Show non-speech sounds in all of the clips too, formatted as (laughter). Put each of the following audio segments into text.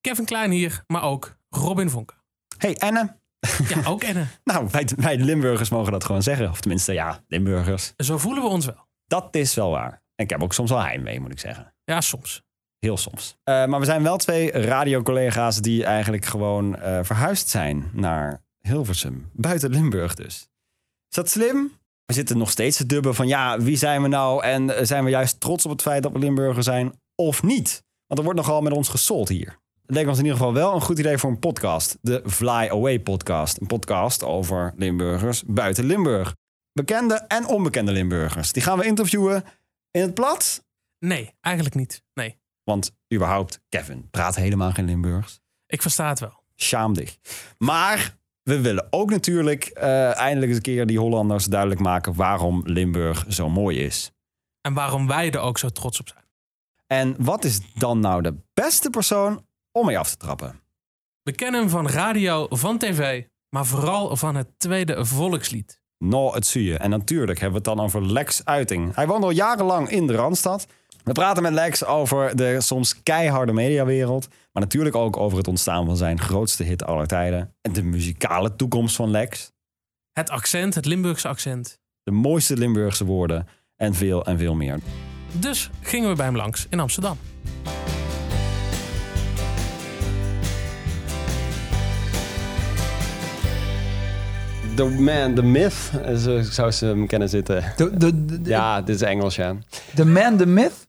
Kevin Klein hier, maar ook Robin Vonken. Hey Enne. Ja, ook Enne. (laughs) nou, wij, wij Limburgers mogen dat gewoon zeggen. Of tenminste, ja, Limburgers. Zo voelen we ons wel. Dat is wel waar. En ik heb ook soms wel heimwee, moet ik zeggen. Ja, soms. Heel soms. Uh, maar we zijn wel twee radiocollega's die eigenlijk gewoon uh, verhuisd zijn naar Hilversum. Buiten Limburg dus. Is dat slim? We zitten nog steeds te dubben van ja, wie zijn we nou? En eh, zijn we juist trots op het feit dat we Limburger zijn of niet? Want er wordt nogal met ons gesold hier. Leek ons in ieder geval wel een goed idee voor een podcast. De Fly Away podcast. Een podcast over Limburgers buiten Limburg. Bekende en onbekende Limburgers. Die gaan we interviewen in het plat? Nee, eigenlijk niet. Nee. Want überhaupt, Kevin praat helemaal geen Limburgs. Ik versta het wel. Schaamdig. Maar we willen ook natuurlijk uh, eindelijk eens een keer die Hollanders duidelijk maken waarom Limburg zo mooi is. En waarom wij er ook zo trots op zijn. En wat is dan nou de beste persoon om mee af te trappen? We kennen hem van radio, van tv, maar vooral van het tweede volkslied. Nou, het zie je. En natuurlijk hebben we het dan over Lex Uiting. Hij woont al jarenlang in de Randstad. We praten met Lex over de soms keiharde mediawereld. Maar natuurlijk ook over het ontstaan van zijn grootste hit aller tijden. En de muzikale toekomst van Lex. Het accent, het Limburgse accent. De mooiste Limburgse woorden. En veel en veel meer. Dus gingen we bij hem langs in Amsterdam. The Man, The Myth, zo zou ze hem kennen zitten. De, de, de, ja, dit is Engels, ja. The Man, The Myth?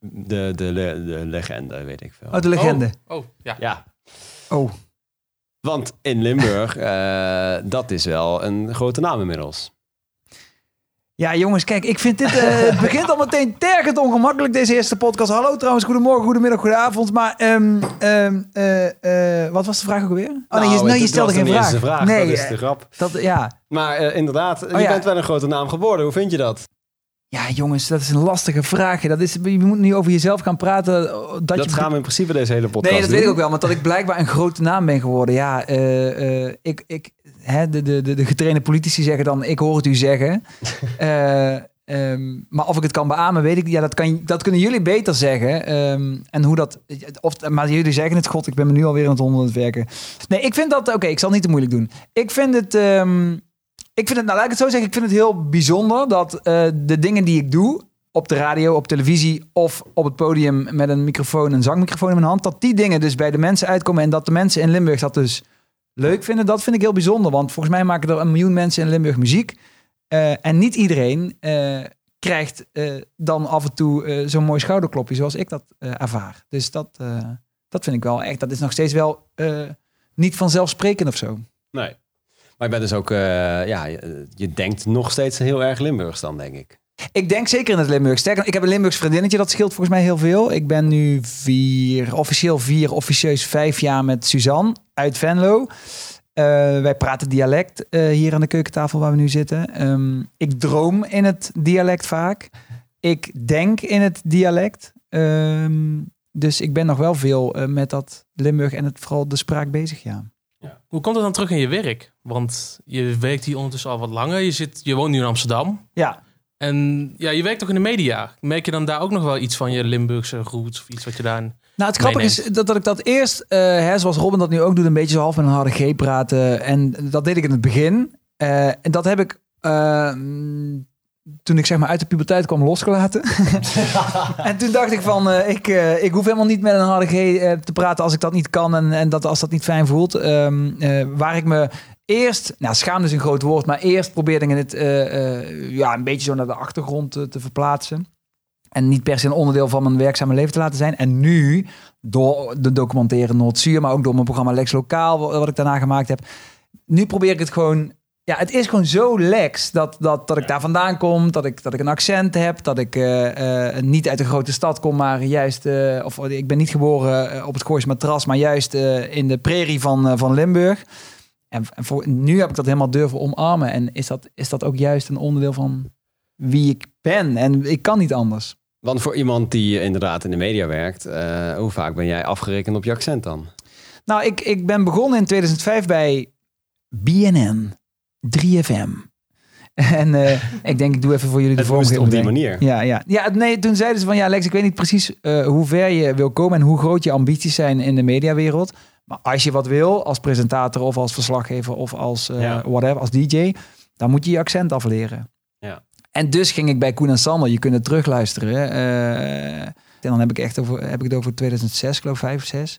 De, de, de, de legende, weet ik veel. Oh, de legende. Oh, oh ja. Ja. Oh. Want in Limburg, uh, dat is wel een grote naam inmiddels. Ja, jongens, kijk, ik vind dit. Uh, het begint al meteen tergend ongemakkelijk, deze eerste podcast. Hallo trouwens, goedemorgen, goedemiddag, goedenavond. Maar um, um, uh, wat was de vraag ook alweer? Oh nee, je, nou, je stelde geen vraag. vraag. Nee, dat is de grap. Dat, ja. Maar inderdaad, oh, je ja. bent wel een grote naam geworden. Hoe vind je dat? Ja, jongens, dat is een lastige vraag. Dat is, je moet niet over jezelf gaan praten. Dat, dat je... gaan we in principe deze hele podcast Nee, dat doen. weet ik ook wel. Want dat ik blijkbaar een grote naam ben geworden. Ja, uh, uh, ik, ik, hè, de, de, de, de getrainde politici zeggen dan, ik hoor het u zeggen. uh, (laughs) Um, maar of ik het kan beamen, weet ik Ja, dat, kan, dat kunnen jullie beter zeggen. Um, en hoe dat. Of, maar jullie zeggen het, God, ik ben me nu alweer aan het onder het werken. Nee, ik vind dat. Oké, okay, ik zal niet te moeilijk doen. Ik vind het. Um, ik vind het, nou laat ik het zo zeggen, ik vind het heel bijzonder dat uh, de dingen die ik doe. Op de radio, op televisie of op het podium met een microfoon, een zangmicrofoon in mijn hand. Dat die dingen dus bij de mensen uitkomen. En dat de mensen in Limburg dat dus leuk vinden. Dat vind ik heel bijzonder. Want volgens mij maken er een miljoen mensen in Limburg muziek. Uh, en niet iedereen uh, krijgt uh, dan af en toe zo'n mooi schouderklopje zoals ik dat ervaar. Dus dat, dat vind ik wel echt. Dat is nog steeds wel niet vanzelfsprekend of zo. Nee. Maar je bent dus ook, ja, je, denkt nog steeds heel erg Limburgs dan, denk ik. Ik denk zeker in het Limburgs. Sterker, ik heb een Limburgs vriendinnetje, dat scheelt volgens mij heel veel. Ik ben nu vier, officieel vier, officieus vijf jaar met Suzanne uit Venlo. Uh, wij praten dialect uh, hier aan de keukentafel waar we nu zitten. Um, ik droom in het dialect vaak. Ik denk in het dialect. Um, dus ik ben nog wel veel uh, met dat Limburg en het, vooral de spraak bezig, ja. ja. Hoe komt het dan terug in je werk? Want je werkt hier ondertussen al wat langer. Je, zit, je woont nu in Amsterdam. Ja. En ja, je werkt ook in de media. Merk je dan daar ook nog wel iets van je Limburgse roots of iets wat je daar... Nou, het grappige is dat, dat ik dat eerst, uh, hè, zoals Robin dat nu ook doet, een beetje zo half met een harde G praten. En dat deed ik in het begin. Uh, en dat heb ik uh, toen ik zeg maar uit de puberteit kwam losgelaten. (laughs) en toen dacht ik van, ik, ik hoef helemaal niet met een harde G te praten als ik dat niet kan. En, en dat als dat niet fijn voelt. Um, waar ik me eerst, nou schaam is een groot woord, maar eerst probeerde ik het ja, een beetje zo naar de achtergrond te, te verplaatsen. En niet per se een onderdeel van mijn werkzame leven te laten zijn. En nu, door de documentaire Noord-Zuur, maar ook door mijn programma Lex Lokaal, wat ik daarna gemaakt heb. Nu probeer ik het gewoon. Ja, het is gewoon zo lex dat, dat, dat ik daar vandaan kom, dat ik, dat ik een accent heb, dat ik uh, uh, niet uit een grote stad kom, maar juist, uh, of ik ben niet geboren op het Goois matras, maar juist in de prairie van, van Limburg. En, en voor, nu heb ik dat helemaal durven omarmen. En is dat, is dat ook juist een onderdeel van wie ik ben? En ik kan niet anders. Want voor iemand die inderdaad in de media werkt, uh, hoe vaak ben jij afgerekend op je accent dan? Nou, ik, ik ben begonnen in 2005 bij BNN, 3FM. (laughs) En eh, ik denk, ik doe even voor jullie de vormgeving. op die manier. Ja, ja. ja, nee, toen zeiden ze van ja, Lex, ik weet niet precies eh, hoe ver je wil komen en hoe groot je ambities zijn in de mediawereld. Maar als je wat wil, als presentator of als verslaggever of als eh, Ja. whatever, als DJ, dan moet je je accent afleren. Ja. En dus ging ik bij Koen en Sander, je kunt het terugluisteren. eh, en dan heb ik echt over, heb ik het over 2006, geloof ik, 5, 6.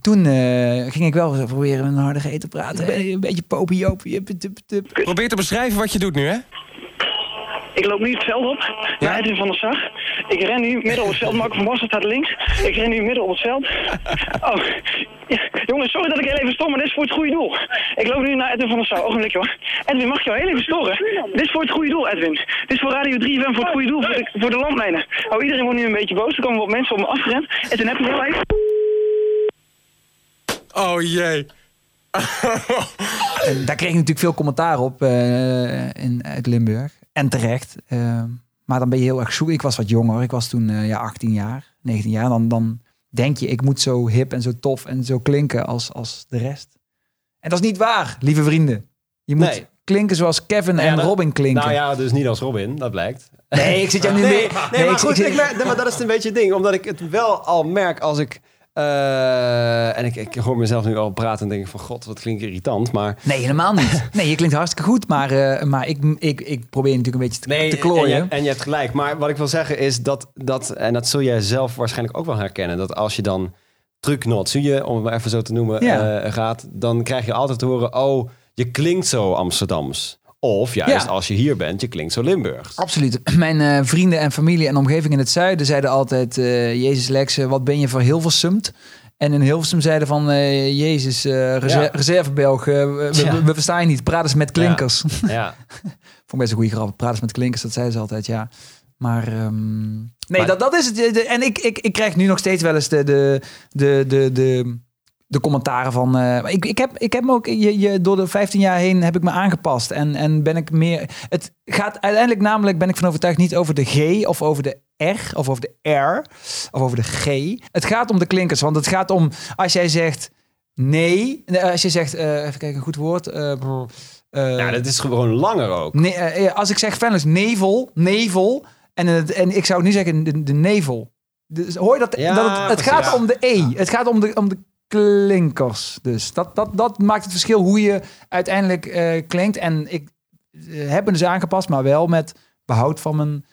Toen eh, ging ik wel eens proberen met een harde G te praten. Een beetje jup. Probeer te beschrijven wat je doet nu, hè? Ik loop nu het veld op, naar Edwin van der Sar. Ik ren nu midden op het veld. Marco van Basten staat links. Ik ren nu midden op het veld. (laughs) Oh, ja, jongens, sorry dat ik heel even stom, maar dit is voor het goede doel. Ik loop nu naar Edwin van der Sar. Ogenblikje hoor. Edwin, mag ik jou heel even storen? Dit is voor het goede doel, Edwin. Dit is voor Radio 3 FM voor het goede doel, voor de, voor de landmijnen. Oh, iedereen wordt nu een beetje boos. Er komen wat mensen op me afgerend. En toen heb je heel even... Oh jee. Daar kreeg ik natuurlijk veel commentaar op eh, in, uit Limburg. En terecht. Eh, maar dan ben je heel erg zoek. Ik was wat jonger. Ik was toen eh, ja, 18 jaar, 19 jaar. Dan, dan denk je, ik moet zo hip en zo tof en zo klinken als, als de rest. En dat is niet waar, lieve vrienden. Je moet Nee. klinken zoals Kevin Nou ja, en dat- Robin klinken. Nou ja, dus niet als Robin, dat blijkt. Nee, ik zit jou (laughs) nu Nee, mee. nee, maar ik- goed, ik- ik maar dat is een beetje het ding. Omdat ik het wel al merk als ik... eh, en ik, ik hoor mezelf nu al praten en denk van... God, wat klinkt irritant. Maar Nee, helemaal niet. (laughs) Nee, je klinkt hartstikke goed. Maar, eh, maar ik, ik, ik probeer natuurlijk een beetje te, Nee, te klooien. En je, en je hebt gelijk. Maar wat ik wil zeggen is dat, dat, en dat zul jij zelf waarschijnlijk ook wel herkennen, dat als je dan trucknot, zie je, om het maar even zo te noemen, Ja. eh, gaat, dan krijg je altijd te horen, oh, je klinkt zo Amsterdams. Of juist Ja. als je hier bent, je klinkt zo Limburgs. Absoluut. (clears throat) Mijn eh, vrienden en familie en omgeving in het zuiden zeiden altijd... eh, Jezus Lex, eh, wat ben je voor Hilversumt? En in Hilversum zeiden van... Jezus, reser Ja. reservebelg, we, we- Ja. we verstaan je niet. Praat eens met klinkers. Ja, (laughs) Vond ik best een goede grap. Praat eens met klinkers, dat zeiden ze altijd, ja. Maar ehm, nee, Maar- dat, dat is het. En ik, ik, ik krijg nu nog steeds wel eens de, de, de, de, de, de commentaren van... eh, ik, ik, heb, ik heb me ook... Je, je, door de 15 jaar heen heb ik me aangepast. En, en ben ik meer... Het gaat uiteindelijk namelijk, ben ik van overtuigd, niet over de G of over de R of over de R of over de G. Het gaat om de klinkers. Want het gaat om... Als jij zegt nee... Als je zegt... eh, even kijken, een goed woord. eh, ja, dat is gewoon langer ook. Nee, als ik zeg Venus, nevel, nevel. En, het, en ik zou nu zeggen de, de nevel. Dus hoor je dat? Ja, dat het, gaat om de E. Het gaat om de, om de klinkers. Dus dat, dat, dat maakt het verschil hoe je uiteindelijk eh, klinkt. En ik eh, heb me dus aangepast, maar wel met behoud van mijn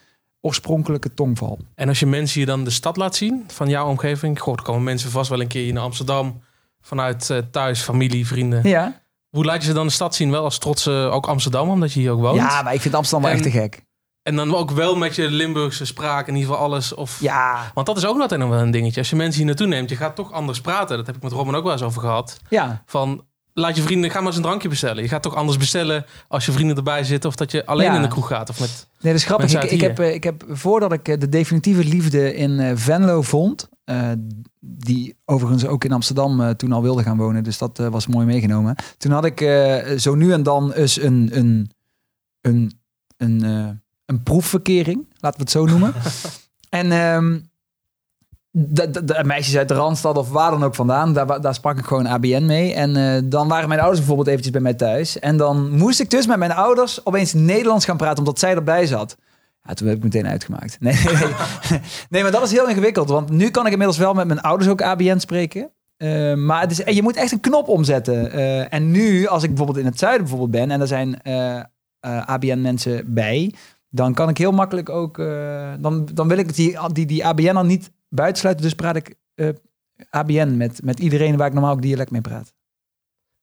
oorspronkelijke tongval. En als je mensen hier dan de stad laat zien van jouw omgeving. Goh, komen mensen vast wel een keer hier naar Amsterdam. Vanuit eh, thuis, familie, vrienden. Ja, Hoe laat je ze dan de stad zien? Wel als trotse ook Amsterdam, omdat je hier ook woont. ja maar ik vind Amsterdam wel En- echt te gek. En dan ook wel met je Limburgse spraak, in ieder geval alles. Of... Ja, Want dat is ook altijd nog wel een dingetje. Als je mensen hier naartoe neemt, je gaat toch anders praten. Dat heb ik met Robin ook wel eens over gehad. ja. Van, laat je vrienden, ga maar eens een drankje bestellen. Je gaat toch anders bestellen als je vrienden erbij zitten... of dat je alleen Ja. in de kroeg gaat. Of met... Nee, dat is grappig. Ik, ik, heb, eh, ik heb voordat ik eh, de definitieve liefde in eh, Venlo vond, die overigens ook in Amsterdam toen al wilde gaan wonen, dus dat was mooi meegenomen. Toen had ik zo nu en dan eens een, een, een, een, een proefverkering, laten we het zo noemen. (laughs) en ehm, de, de, de meisjes uit de Randstad of waar dan ook vandaan, daar, daar sprak ik gewoon ABN mee. En eh, dan waren mijn ouders bijvoorbeeld eventjes bij mij thuis. En dan moest ik dus met mijn ouders opeens Nederlands gaan praten, omdat zij erbij zat. Ja, toen heb ik meteen uitgemaakt. Nee, (laughs) nee, nee. maar dat is heel ingewikkeld. Want nu kan ik inmiddels wel met mijn ouders ook ABN spreken. Eh, maar het is, je moet echt een knop omzetten. Eh, en nu, als ik bijvoorbeeld in het zuiden bijvoorbeeld ben... en er zijn ABN-mensen bij... dan kan ik heel makkelijk ook... eh, dan, dan wil ik die, die, die ABN dan niet buitensluiten. Dus praat ik eh, ABN met, met iedereen waar ik normaal ook dialect mee praat.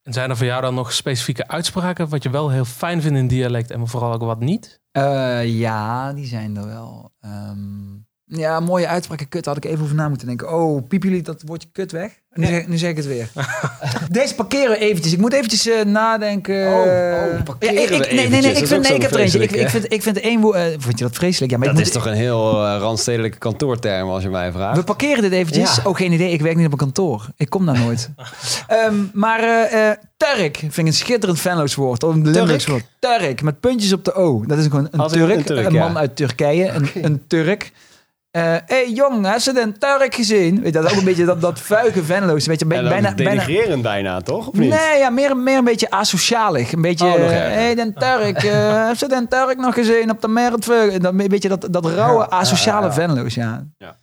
En zijn er voor jou dan nog specifieke uitspraken... wat je wel heel fijn vindt in dialect en vooral ook wat niet? Eh, ja, die zijn er wel. Ehm, ja, mooie uitspraken. Kut, had ik even over na moeten denken. Oh, piep jullie dat woordje kut weg? Nu, zeg, nu zeg ik het weer. (laughs) Deze parkeren we eventjes. Ik moet eventjes eh, nadenken. Oh, oh, parkeren Ja, ik, we nee, nee, nee, ik vind, nee, ik heb er eentje. Ik, vind, ik vind één woord... eh, vond je dat vreselijk? Ja, maar Dat is toch een heel eh, randstedelijke kantoorterm als je mij vraagt. we parkeren dit eventjes. Ja. Oh, geen idee. Ik werk niet op een kantoor. Ik kom daar nooit. (laughs) Ehm, maar Turk vind ik een schitterend Venlo's woord. Of een Limburgs woord. Turk, met puntjes op de O. Dat is gewoon een Turk. een Een, Turk, ja. man uit Turkije. Een, een Turk. Hé hey, jong, heb ze den Turk gezien? Weet je, dat is ook een beetje dat, dat vuige Venlo's. Weet je, een beetje, En dan bijna, bijna, denigrerend bijna, toch? Of niet? Nee, ja, meer, meer een beetje asocialig. Een beetje, Oh, hé, erger. hey, den Turk, eh, (laughs) heb ze den Turk nog gezien op de Mertveu? Dat, een beetje dat, dat rauwe, asociale ja. Venlo's, ja. Ja.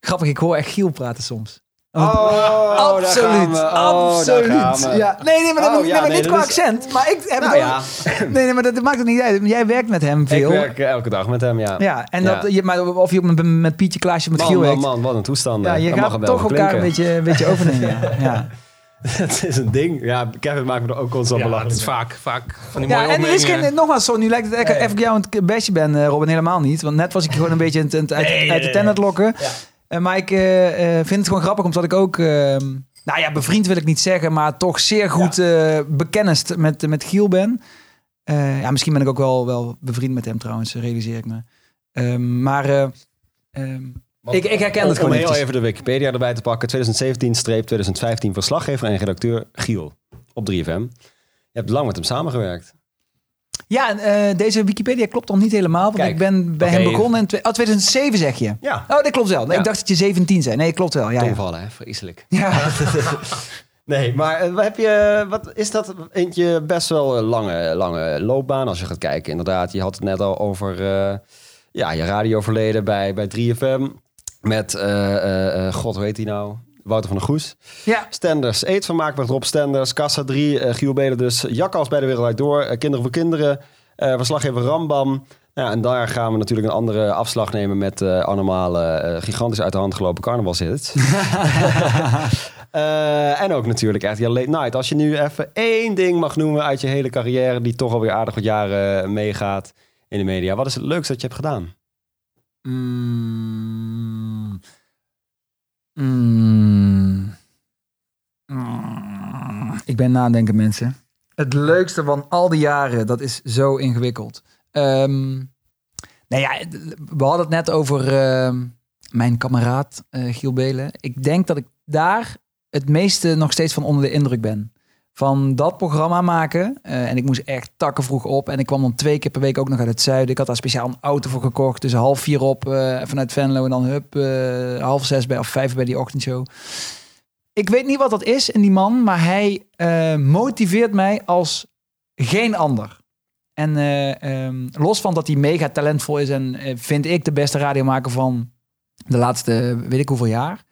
Grappig, ik hoor echt Giel praten soms. Oh, daar absoluut, gaan we. Oh, daar gaan absoluut. we. Ja, nee, nee, maar, dat, Oh, nee, ja, maar nee, niet dat qua is- accent. Maar ik heb Nou het ja, (laughs) Nee, nee, maar dat maakt het niet uit. Jij werkt met hem ik veel. werk eh, elke dag met hem, ja. Ja, en Ja. dat, Je, maar of je met, met Pietje Klaasje met Man, Giel man, werkt. man, wat een toestand. Ja, je Dat mag gaat toch elkaar een beetje, een beetje overnemen. Ja. (laughs) Ja. Het is een ding. Ja, Kevin maakt me er ook constant Ja, belachelijk. dat is vaak, vaak van die Ja, mooie en er is geen, nogmaals, zo, nu lijkt het echt even ik jou een bestje ben, eh, Robin, helemaal niet. Want net was ik gewoon een beetje aan het- aan het- uit, uit de tent aan het lokken. Eh, maar ik eh, eh, vind het gewoon grappig, omdat ik ook, eh, nou ja, bevriend wil ik niet zeggen, maar toch zeer goed eh bekennist met, met Giel ben. Ja, misschien ben ik ook wel, wel bevriend met hem trouwens, realiseer ik me. Ehm, maar eh, ehm, ik, ik herken het Om gewoon heel eventjes. even de Wikipedia erbij te pakken. 2017-2015 verslaggever en redacteur Giel op 3FM. Je hebt lang met hem samengewerkt. Ja, eh, deze Wikipedia klopt nog niet helemaal, want Kijk, ik ben bij hem begonnen in oh, 2007 zeg je. Ja. Oh, dat klopt wel. Nee, Ja. Ik dacht dat je 17 zei. Nee, klopt wel. Ja, ja. Tomvallen, hè? Vreselijk. (laughs) ja. (laughs) Nee, maar eh, wat heb je, wat is dat eentje best wel een lange, lange loopbaan als je gaat kijken. Inderdaad, je had het net al over eh, ja, je radioverleden bij, bij 3FM. Met, god, hoe heet hij nou? Wouter van der Goes. ja. Stenders, Eetvermaak met Rob Stenders. Kassa 3, eh Giel Belen dus. Jakkals bij de Wereld Draait Door. eh, Kinderen voor Kinderen. eh verslaggever Rambam. Ja, en daar gaan we natuurlijk een andere afslag nemen met eh allemaal eh, gigantisch uit de hand gelopen carnavalshits. (laughs) (laughs) Eh, en ook natuurlijk echt je late night. Als je nu even één ding mag noemen uit je hele carrière... die toch alweer aardig wat jaren meegaat in de media. Wat is het leukste dat je hebt gedaan? Mm. Mm. Ik ben nadenken, mensen. Het leukste van al die jaren, dat is zo ingewikkeld. Ehm nou ja, we hadden het net over ehm, mijn kameraad eh, Giel Belen. Ik denk dat ik daar het meeste nog steeds van onder de indruk ben. Van dat programma maken. eh, en ik moest echt takken vroeg op. En ik kwam dan twee keer per week ook nog uit het zuiden. Ik had daar speciaal een auto voor gekocht. Dus half vier op eh, vanuit Venlo. En dan hup, eh, half zes bij, of vijf bij die ochtendshow. Ik weet niet wat dat is in die man. Maar hij motiveert mij als geen ander. En eh, ehm, los van dat hij mega talentvol is. En vind ik de beste radiomaker van de laatste weet ik hoeveel jaar.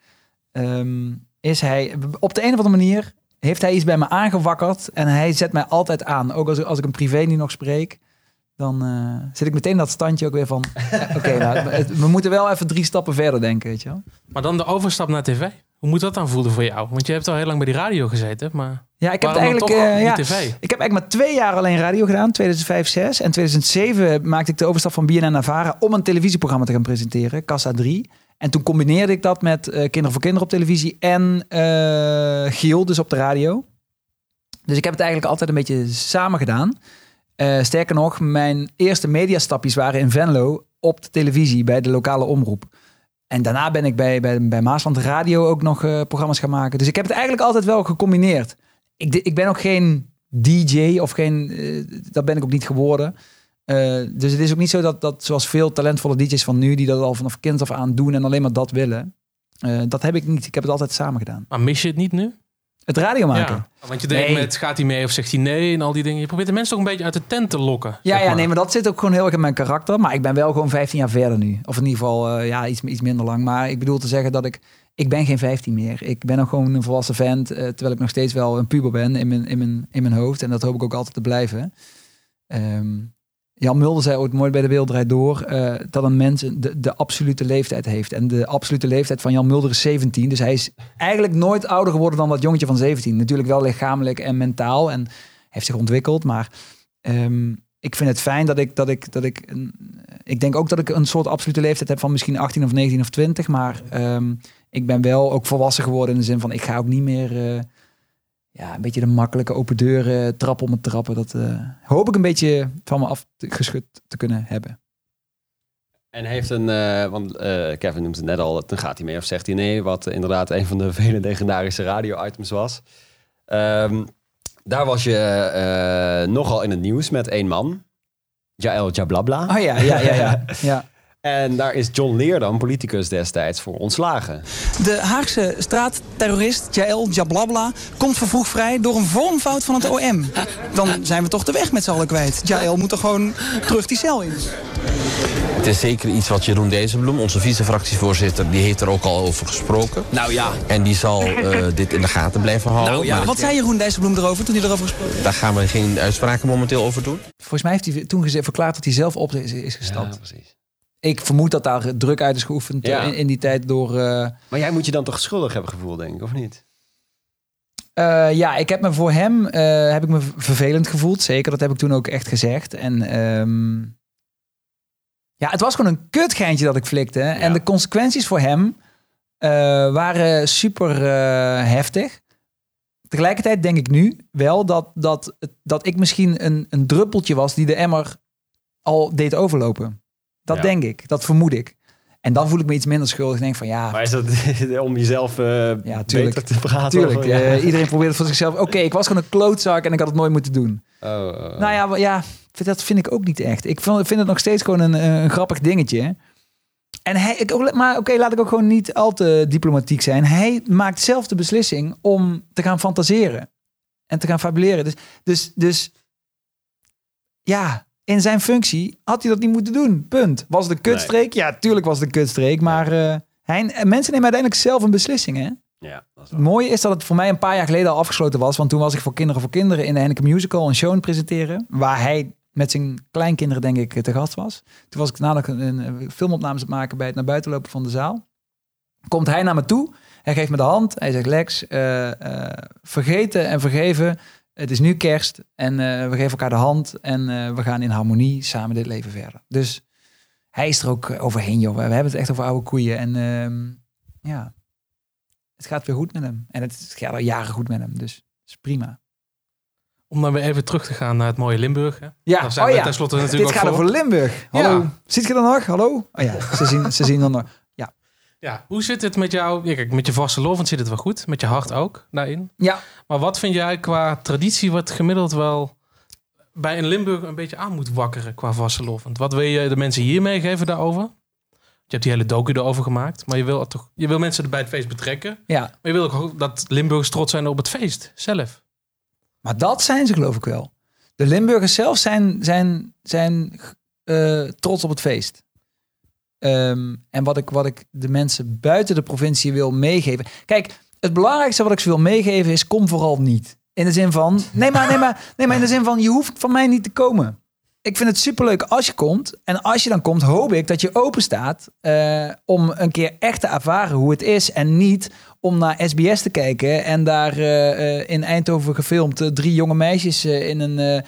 ehm, is hij op de een of andere manier heeft hij iets bij me aangewakkerd en hij zet mij altijd aan. Ook als, als ik een privé nu nog spreek, dan eh, zit ik meteen in dat standje ook weer van... (laughs) Oké, nou, we moeten wel even drie stappen verder denken, weet je wel. Maar dan de overstap naar tv. Hoe moet dat dan voelen voor jou? Want je hebt al heel lang bij die radio gezeten, maar Ja, ik heb eigenlijk... toch eh, ja, niet tv? Ik heb eigenlijk maar twee jaar alleen radio gedaan, 2005, 6. En 2007 maakte ik de overstap van BNN naar Vara om een televisieprogramma te gaan presenteren, Kassa 3. En toen combineerde ik dat met eh, Kinderen voor Kinderen op televisie en eh Giel, dus op de radio. Dus ik heb het eigenlijk altijd een beetje samen gedaan. Eh, sterker nog, mijn eerste mediastapjes waren in Venlo op de televisie bij de lokale omroep. En daarna ben ik bij, bij, bij Maasland Radio ook nog programma's gaan maken. Dus ik heb het eigenlijk altijd wel gecombineerd. Ik, ik ben ook geen DJ of geen. dat ben ik ook niet geworden. Eh, dus het is ook niet zo dat, dat zoals veel talentvolle DJ's van nu, die dat al vanaf kind af aan doen en alleen maar dat willen. Eh, dat heb ik niet. Ik heb het altijd samen gedaan. Maar mis je het niet nu? Het radio maken. Ja, want je denkt Nee. met gaat hij mee of zegt hij nee en al die dingen. Je probeert de mensen ook een beetje uit de tent te lokken. Ja, ja, nee, maar dat zit ook gewoon heel erg in mijn karakter. Maar ik ben wel gewoon 15 jaar verder nu. Of in ieder geval, eh, ja, iets, iets minder lang. Maar ik bedoel te zeggen dat ik... Ik ben geen 15 meer. Ik ben ook gewoon een volwassen vent. eh, terwijl ik nog steeds wel een puber ben in mijn, in mijn, in mijn hoofd. En dat hoop ik ook altijd te blijven. Ehm, Jan Mulder zei ooit mooi bij de Wereld Door... eh, dat een mens de, de absolute leeftijd heeft. En de absolute leeftijd van Jan Mulder is 17. Dus hij is eigenlijk nooit ouder geworden dan dat jongetje van 17. Natuurlijk wel lichamelijk en mentaal. En heeft zich ontwikkeld. Maar ehm, ik vind het fijn dat ik, dat ik, dat ik, een- ik denk ook dat ik een soort absolute leeftijd heb van misschien 18 of 19 of 20. Maar ehm, ik ben wel ook volwassen geworden in de zin van ik ga ook niet meer, eh, ja, een beetje de makkelijke open deuren trappen om het trappen. Dat eh, hoop ik een beetje van me af te- geschud te kunnen hebben. En heeft een, eh, want eh, Kevin noemt het net al, dan gaat hij mee of zegt hij nee, wat inderdaad een van de (laughs) vele legendarische radio-items was. Ehm, daar was je nogal in het nieuws met één man, Jael Jablabla. Oh ja, ja, ja, ja. (laughs) ja. En daar is John Leerdam, politicus destijds, voor ontslagen. De Haagse straatterrorist Jael Jablabla komt vervroegd vrij door een vormfout van het OM. Dan zijn we toch de weg met z'n allen kwijt. Jael moet er gewoon terug die cel in. Het is zeker iets wat Jeroen Dijsselbloem, onze vice-fractievoorzitter, die heeft er ook al over gesproken. Nou ja. En die zal eh, dit in de gaten blijven houden. Nou ja. Maar Wat zei Jeroen Dijsselbloem erover toen hij erover gesproken heeft? daar gaan we geen uitspraken momenteel over doen. Volgens mij heeft hij toen verklaard dat hij zelf op is, is gestapt. precies. Ik vermoed dat daar druk uit is geoefend Ja. eh, in, in die tijd door... eh, Maar jij moet je dan toch schuldig hebben gevoeld, denk ik, of niet? Eh, ja, ik heb me voor hem heb ik me vervelend gevoeld. Zeker, dat heb ik toen ook echt gezegd. En ehm, ja, het was gewoon een kutgeintje dat ik flikte. En de consequenties voor hem waren super heftig. Tegelijkertijd denk ik nu wel dat, dat, dat ik misschien een, een druppeltje was die de emmer al deed overlopen. Dat Ja. denk ik, dat vermoed ik. En dan voel ik me iets minder schuldig. Ik denk van ja, Maar is dat (laughs) om jezelf eh, Ja, tuurlijk. beter te praten? Tuurlijk, of- ja. iedereen probeert voor zichzelf. Oké, ik was gewoon een klootzak en ik had het nooit moeten doen. Oh, oh. Nou ja, ja, dat vind ik ook niet echt. Ik vind, vind het nog steeds gewoon een, een grappig dingetje. En hij, ik, ook- maar oké, laat ik ook gewoon niet al te diplomatiek zijn. Hij maakt zelf de beslissing om te gaan fantaseren en te gaan fabuleren. Dus, dus, dus ja, in zijn functie had hij dat niet moeten doen. Punt. Was een kutstreek? Ja, tuurlijk was het een kutstreek. Maar eh, hij, mensen nemen uiteindelijk zelf een beslissing, hè? Ja, dat is Het mooie is dat het voor mij een paar jaar geleden al afgesloten was. Want toen was ik voor Kinderen voor Kinderen in de Henneke Musical een show presenteren. Waar hij met zijn kleinkinderen, denk ik, te gast was. Toen was ik namelijk een, een filmopnames aan het maken bij het naar buiten lopen van de zaal. Komt hij naar me toe. Hij geeft me de hand. Hij zegt, Lex, eh, eh, vergeten en vergeven. Het is nu kerst en eh, we geven elkaar de hand. En eh, we gaan in harmonie samen dit leven verder. Dus hij is er ook overheen, joh. We hebben het echt over oude koeien. En ehm, ja, het gaat weer goed met hem. En het gaat al jaren goed met hem. Dus het is prima. Om dan weer even terug te gaan naar het mooie Limburg. Hè? Ja, Daar zijn oh we ja. tenslotte natuurlijk Dit gaat voor. over Limburg. Hallo. Ja. Ziet je dan nog? Hallo? Oh ja, ze zien, ze zien dan nog. Ja, hoe zit het met jou? Ja, kijk, met je vaste lovend zit het wel goed. Met je hart ook daarin. Ja, Maar wat vind jij qua traditie wat gemiddeld wel bij een Limburg een beetje aan moet wakkeren qua vaste lovend? Wat wil je de mensen hier meegeven daarover? Je hebt die hele docu erover gemaakt, maar je wil, toch, je wil mensen er bij het feest betrekken. ja. Maar je wil ook dat Limburgers trots zijn op het feest zelf. Maar dat zijn ze geloof ik wel. De Limburgers zelf zijn, zijn, zijn eh, trots op het feest. Ehm, en wat ik, wat ik de mensen buiten de provincie wil meegeven. Kijk, het belangrijkste wat ik ze wil meegeven is: kom vooral niet. In de zin van, (laughs) nee maar, nee maar, nee maar in de zin van, je hoeft van mij niet te komen. Ik vind het superleuk als je komt. En als je dan komt, hoop ik dat je open staat eh, om een keer echt te ervaren hoe het is. En niet om naar SBS te kijken en daar eh, eh, in Eindhoven gefilmd drie jonge meisjes in een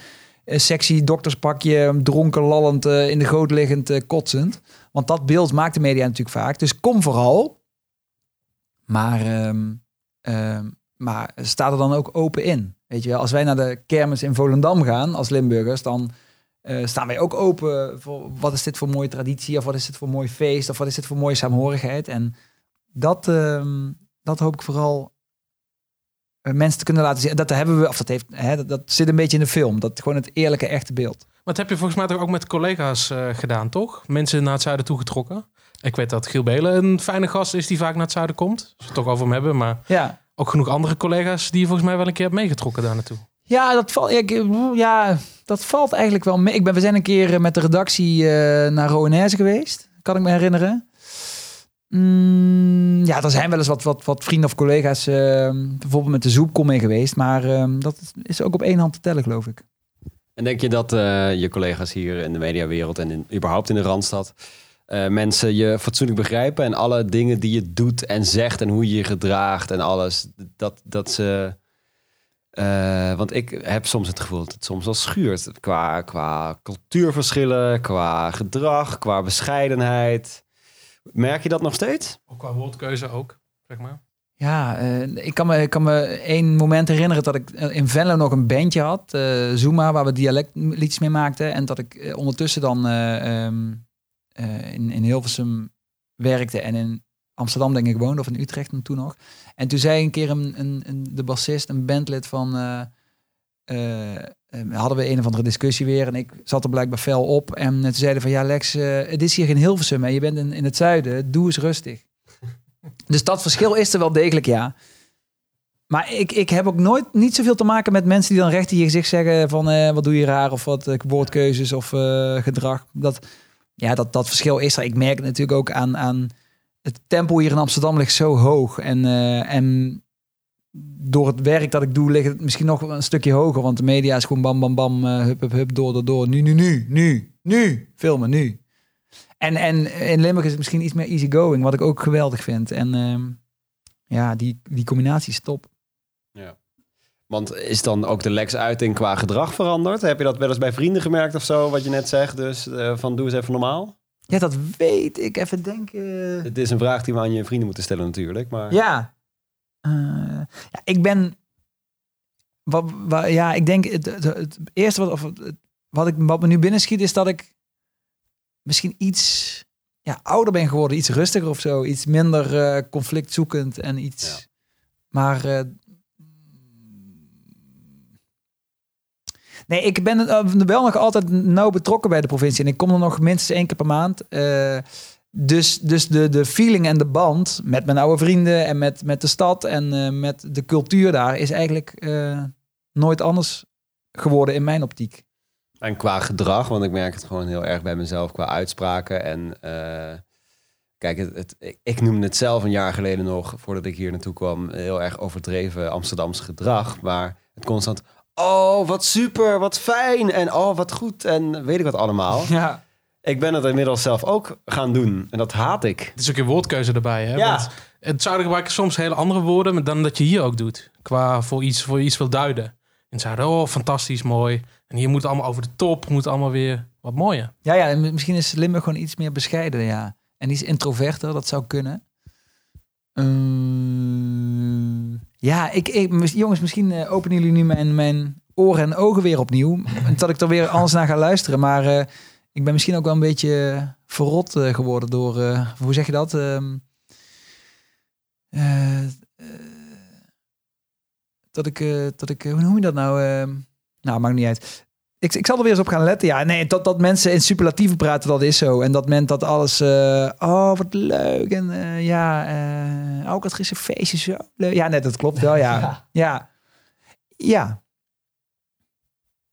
sexy dokterspakje, dronken, lallend, in de goot liggend, kotsend. Want dat beeld maakt de media natuurlijk vaak. Dus kom vooral. Maar, ehm, maar sta er dan ook open in. Weet je wel, als wij naar de kermis in Volendam gaan als Limburgers, dan eh, staan wij ook open voor wat is dit voor mooie traditie, of wat is dit voor mooi feest, of wat is dit voor mooie saamhorigheid. En dat, ehm, dat hoop ik vooral mensen te kunnen laten zien. Dat hebben we, of dat, heeft, hè, dat, dat zit een beetje in de film. Dat gewoon het eerlijke, echte beeld. Maar dat heb je volgens mij toch ook met collega's eh, gedaan, toch? Mensen naar het zuiden toegetrokken. Ik weet dat Giel Belen een fijne gast is die vaak naar het zuiden komt. Als we het toch over hem hebben, maar Ja, ook genoeg andere collega's die je volgens mij wel een keer hebt meegetrokken daar naartoe. Ja, dat valt, ja, ik- ja, dat valt eigenlijk wel mee. Ik ben, we zijn een keer eh, met de redactie eh, naar Roanaise geweest. Kan ik me herinneren. Mm, ja, er zijn wel eens wat, wat, wat vrienden of collega's eh, bijvoorbeeld met de zoepkom mee geweest. Maar eh, dat is ook op één hand te tellen, geloof ik. En denk je dat eh, je collega's hier in de mediawereld en in, überhaupt in de Randstad... eh, mensen je fatsoenlijk begrijpen en alle dingen die je doet en zegt en hoe je je gedraagt en alles, dat, dat ze... eh, want ik heb soms het gevoel dat het soms wel schuurt qua, qua cultuurverschillen, qua gedrag, qua bescheidenheid. Merk je dat nog steeds? Ook qua woordkeuze ook, zeg maar. Ja, eh, ik, kan me, ik kan me één moment herinneren dat ik eh, in Venlo nog een bandje had. eh Zuma, waar we dialectliedjes mee maakten. En dat ik ondertussen dan eh, ehm, eh, in, in Hilversum werkte en in Amsterdam denk ik woonde. Of in Utrecht en toen nog. En toen zei een keer een, een, een, de bassist, een bandlid van... eh, eh, eh, hadden we een of andere discussie weer. En ik zat er blijkbaar fel op. En toen zeiden van, ja Lex, eh, het is hier geen Hilversum. En je bent in, in het zuiden. Doe eens rustig. (laughs) dus dat verschil is er wel degelijk, ja. Maar ik, ik heb ook nooit niet zoveel te maken met mensen die dan recht in je gezicht zeggen van eh, wat doe je raar of wat eh, woordkeuzes of gedrag. Dat, ja, dat, dat verschil is er. Ik merk het natuurlijk ook aan, aan het tempo hier in Amsterdam ligt zo hoog. En, en door het werk dat ik doe ligt het misschien nog een stukje hoger. Want de media is gewoon bam, bam, bam, eh, hup, hup, hup, door, door, door. Nu, nu, nu, nu, nu, filmen, nu. En, en in Limburg is het misschien iets meer easygoing, wat ik ook geweldig vind. En ehm, ja, die, die combinatie is top. Want is dan ook de Lex-uiting qua gedrag veranderd? Heb je dat wel eens bij vrienden gemerkt of zo, wat je net zegt? Dus eh, van doe eens even normaal. Ja, dat weet ik. Even denken. Het is een vraag die we aan je vrienden moeten stellen natuurlijk. Maar Ja. Eh, ja, ik ben. Wat, wa- ja, ik denk het, het, het eerste wat, of het- wat, ik, wat me nu binnenschiet is dat ik misschien iets ja, ouder ben geworden, iets rustiger of zo, iets minder eh, conflictzoekend en iets. Ja. Maar. eh, nee, ik ben eh, wel nog altijd nauw betrokken bij de provincie en ik kom er nog minstens één keer per maand. Dus, dus de, de feeling en de band met mijn oude vrienden en met, met de stad en eh, met de cultuur daar is eigenlijk eh, nooit anders geworden in mijn optiek. En qua gedrag, want ik merk het gewoon heel erg bij mezelf qua uitspraken. En eh, kijk, het, ik noemde het zelf een jaar geleden nog, voordat ik hier naartoe kwam, heel erg overdreven Amsterdams gedrag. Maar het constant, oh wat super, wat fijn en oh wat goed en weet ik wat allemaal. (laughs) Ja, Ik ben het inmiddels zelf ook gaan doen en dat haat ik. Het is ook je woordkeuze erbij. Hè? Ja. Want het zouden gebruiken soms hele andere woorden maar dan dat je hier ook doet. Qua voor iets, voor iets wil duiden. En zouden, oh, fantastisch, mooi. En hier moet het allemaal over de top, moet allemaal weer wat mooier. ja, ja en misschien is Limburg gewoon iets meer bescheiden, ja. En iets introverter, dat zou kunnen. Ehm, ja, ik, ik, jongens, misschien eh, openen jullie nu mijn, mijn oren en ogen weer opnieuw. (laughs) En dat ik er weer anders naar ga luisteren. Maar eh, ik ben misschien ook wel een beetje verrot eh, geworden door, eh, hoe zeg je dat? Ehm, eh, dat ik, dat ik, hoe noem je dat nou? Ehm, nou, maakt niet uit. Ik, ik zal er weer eens op gaan letten. Ja, nee, dat, dat mensen in superlatieven praten, dat is zo. En dat men dat alles, oh, wat leuk. En ja, ook het is een feestje zo leuk. Ja, nee, dat klopt wel, ja. (laughs) Ja. Ja.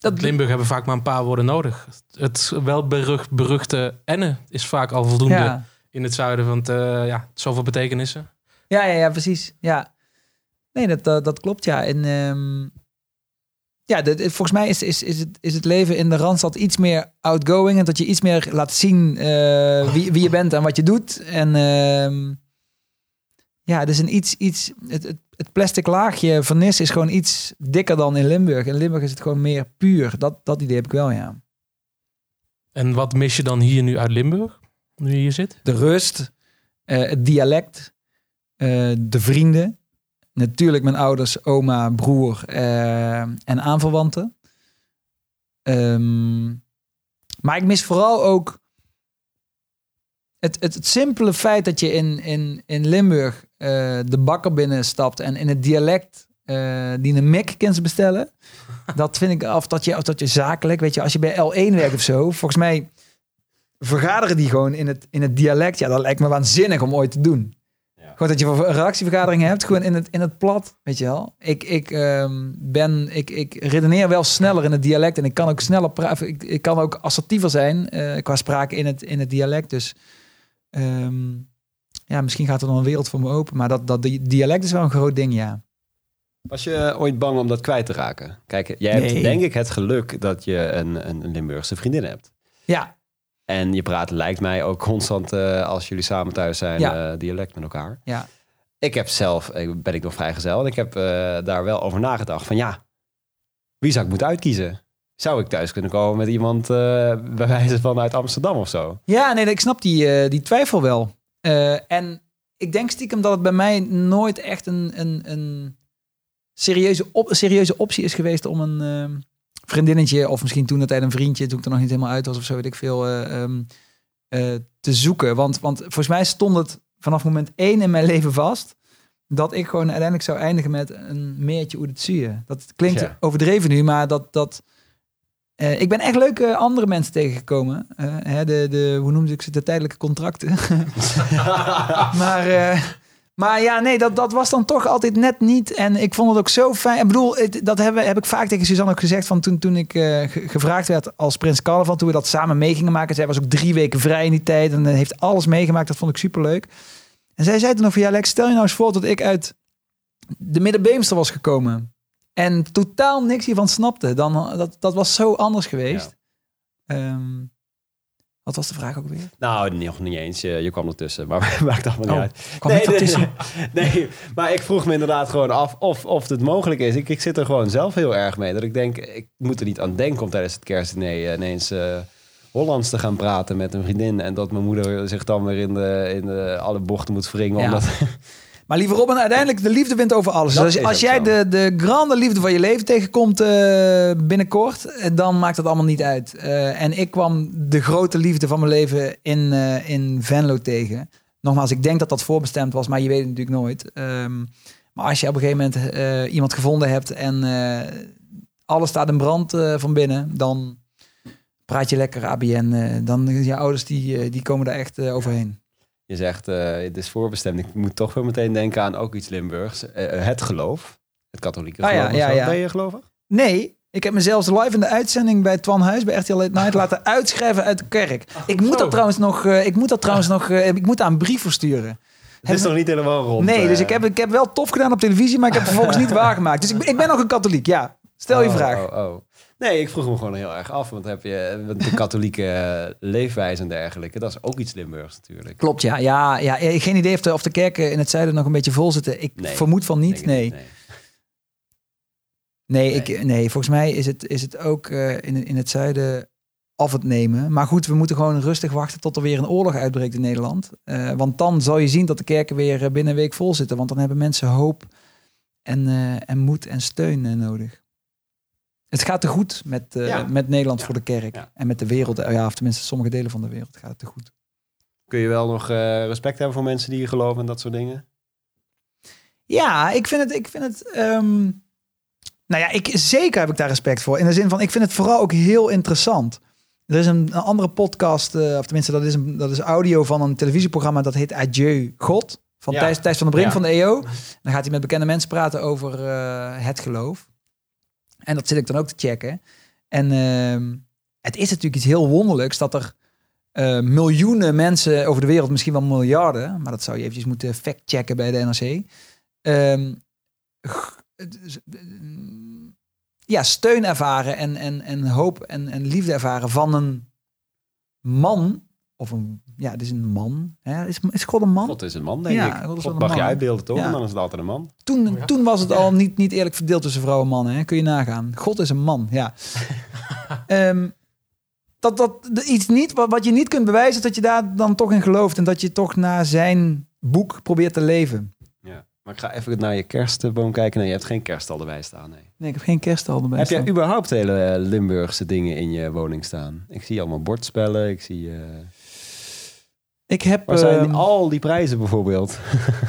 Dat, Limburg hebben vaak maar een paar woorden nodig. Het wel berucht, beruchte enne is vaak al voldoende ja. in het zuiden. Want eh, ja, zoveel betekenissen. Ja, ja, ja, precies. Ja. Nee, dat, dat, dat klopt, ja. En ehm, ja, de, de- volgens mij is, is, is, het, is het leven in de Randstad iets meer outgoing. En dat je iets meer laat zien eh, wie, wie je bent en wat je doet. En ehm, ja, het is een iets, iets het, het, het plastic laagje van Nis is gewoon iets dikker dan in Limburg. In Limburg is het gewoon meer puur. Dat, dat idee heb ik wel, ja. En wat mis je dan hier nu uit Limburg? Nu je hier zit? de rust, eh, het dialect, eh, de vrienden. Natuurlijk mijn ouders, oma, broer eh, en aanverwanten. Ehm, maar ik mis vooral ook het, het, het simpele feit dat je in, in, in Limburg eh, de bakker binnenstapt en in het dialect eh, die een kan ze bestellen. (laughs) Dat vind ik af dat je, of dat je zakelijk, weet je, als je bij L1 werkt of zo, volgens mij vergaderen die gewoon in het, in het dialect. Ja, dat lijkt me waanzinnig om ooit te doen. Ja. Gewoon dat je een redactievergadering hebt, gewoon in het, in het plat, weet je wel. Ik, ik, ehm, ben, ik, ik redeneer wel sneller in het dialect en ik kan ook sneller praten. Ik, ik kan ook assertiever zijn eh, qua sprake in het, in het dialect. Dus ehm, ja, misschien gaat er dan een wereld voor me open. Maar dat, dat die dialect is wel een groot ding, ja. Was je ooit bang om dat kwijt te raken? Kijk, jij hebt denk ik het geluk dat je een, een, Limburgse vriendin hebt. Ja, En je praat, lijkt mij, ook constant eh, als jullie samen thuis zijn, Ja. eh, dialect met elkaar. ja. Ik heb zelf, ben ik nog vrijgezel, en ik heb eh, daar wel over nagedacht van ja, wie zou ik moeten uitkiezen? Zou ik thuis kunnen komen met iemand eh, bij wijze van uit Amsterdam of zo? Ja, nee, ik snap die, eh, die twijfel wel. Eh, en ik denk stiekem dat het bij mij nooit echt een, een, een serieuze, op, serieuze optie is geweest om een ehm, vriendinnetje, of misschien toen de tijd een vriendje, toen ik er nog niet helemaal uit was of zo, weet ik veel, eh, ehm, eh, te zoeken. Want, want volgens mij stond het vanaf moment één in mijn leven vast dat ik gewoon uiteindelijk zou eindigen met een meertje Oedetsuur. Dat klinkt Ja. overdreven nu, maar dat, dat eh, ik ben echt leuke andere mensen tegengekomen. Eh, hè, de, de, hoe noemde ik ze? De tijdelijke contracten. (laughs) maar, eh, maar ja, nee, dat, dat was dan toch altijd net niet. En ik vond het ook zo fijn. Ik bedoel, dat heb, heb ik vaak tegen Suzanne ook gezegd. Van toen, toen ik ge- gevraagd werd als Prins Carnaval. Toen we dat samen mee gingen maken. Zij was ook drie weken vrij in die tijd. En heeft alles meegemaakt. Dat vond ik superleuk. En zij zei toen nog van... Ja, Lex, stel je nou eens voor dat ik uit de Middenbeemster was gekomen. En totaal niks hiervan snapte. Dan, dat, dat was zo anders geweest. Ehm, wat was de vraag ook weer? Nou, nog niet eens. Je, je kwam ertussen, maar (laughs) maakt allemaal niet Oh, uit. kwam ik ertussen? Nee, (laughs) nee, maar ik vroeg me inderdaad gewoon af of, of het mogelijk is. Ik, ik zit er gewoon zelf heel erg mee. Dat ik denk, ik moet er niet aan denken om tijdens het kerstdiner eh, ineens eh, Hollands te gaan praten met een vriendin. En dat mijn moeder zich dan weer in, de, in de, alle bochten moet wringen. Ja. Omdat, Maar lieve Robin, uiteindelijk de liefde wint over alles. Dat Dus als jij zo. de, de grande liefde van je leven tegenkomt eh, binnenkort, eh, dan maakt het allemaal niet uit. Eh, en ik kwam de grote liefde van mijn leven in, eh, in Venlo tegen. Nogmaals, ik denk dat dat voorbestemd was, maar je weet het natuurlijk nooit. Ehm, maar als je op een gegeven moment iemand gevonden hebt en alles staat in brand van binnen, dan praat je lekker ABN. dan je ouders die, die komen daar echt overheen. Je zegt, eh, het is voorbestemd. Ik moet toch weer meteen denken aan ook iets Limburgs. Eh, het geloof. Het katholieke Ah, geloof. ja. Ben je gelovig? Nee, ik heb mezelf live in de uitzending bij Twan Huis bij RTL Late Night laten uitschrijven uit de kerk. ik moet dat trouwens nog, eh, ik moet dat trouwens nog, eh, ik moet daar een brief voor sturen. Het is nog niet helemaal rond. nee, dus eh. ik heb, ik heb wel tof gedaan op televisie, maar ik heb het vervolgens niet (laughs) waargemaakt. Dus ik, ben- ik ben nog een katholiek, ja. Stel je Oh, vraag. Oh, oh. Nee, ik vroeg me gewoon heel erg af. Want heb je want de katholieke (laughs) eh, leefwijze en dergelijke. Dat is ook iets Limburgs natuurlijk. Klopt, ja. ja, ja. Geen idee of de, of de kerken in het zuiden nog een beetje vol zitten. Ik Nee, vermoed van niet, ik nee. nee. Nee, ik, nee, volgens mij is het, is het ook eh, in, in het zuiden af het nemen. Maar goed, we moeten gewoon rustig wachten tot er weer een oorlog uitbreekt in Nederland. Eh, want dan zal je zien dat de kerken weer binnen een week vol zitten. Want dan hebben mensen hoop en, en moed en steun nodig. Het gaat te goed met, eh, Ja. met Nederland Ja. voor de kerk. Ja. En met de wereld. eh, Ja, of tenminste sommige delen van de wereld gaat het te goed. Kun je wel nog eh, respect hebben voor mensen die geloven en dat soort dingen? Ja, ik vind het. Ik vind het ehm, nou ja, ik, zeker heb ik daar respect voor. In de zin van, ik vind het vooral ook heel interessant. Er is een, een andere podcast, of tenminste, dat is, een, dat is audio van een televisieprogramma dat heet Adieu God. Van. Thijs, Thijs van der Brink van de EO. Dan gaat hij met bekende mensen praten over het geloof. En dat zit ik dan ook te checken. En ehm, het is natuurlijk iets heel wonderlijks dat er eh, miljoenen mensen over de wereld, misschien wel miljarden, maar dat zou je eventjes moeten factchecken bij de NRC. Ehm, eh, ja, steun ervaren en, en, en hoop en, en liefde ervaren van een man. Of een, ja, het is een man. Hè? Is, is God een man? God is een man, denk Ja, ik. God is mag je uitbeelden, toch? Ja. En dan is het altijd een man. Toen, Ja. toen was het al niet, niet eerlijk verdeeld tussen vrouw en man. Hè? Kun je nagaan. God is een man, ja. (laughs) Ehm, dat, dat de- iets niet, wat, wat je niet kunt bewijzen, is dat je daar dan toch in gelooft. En dat je toch naar zijn boek probeert te leven. Ja. Maar ik ga even naar je kerstboom kijken. Nee, je hebt geen kerststal erbij staan, nee. Nee, ik heb geen kerststal erbij Heb jij staan. überhaupt hele eh, Limburgse dingen in je woning staan? Ik zie allemaal bordspellen, ik zie... eh, Ik heb... Waar zijn die- ehm, al die prijzen bijvoorbeeld? (laughs)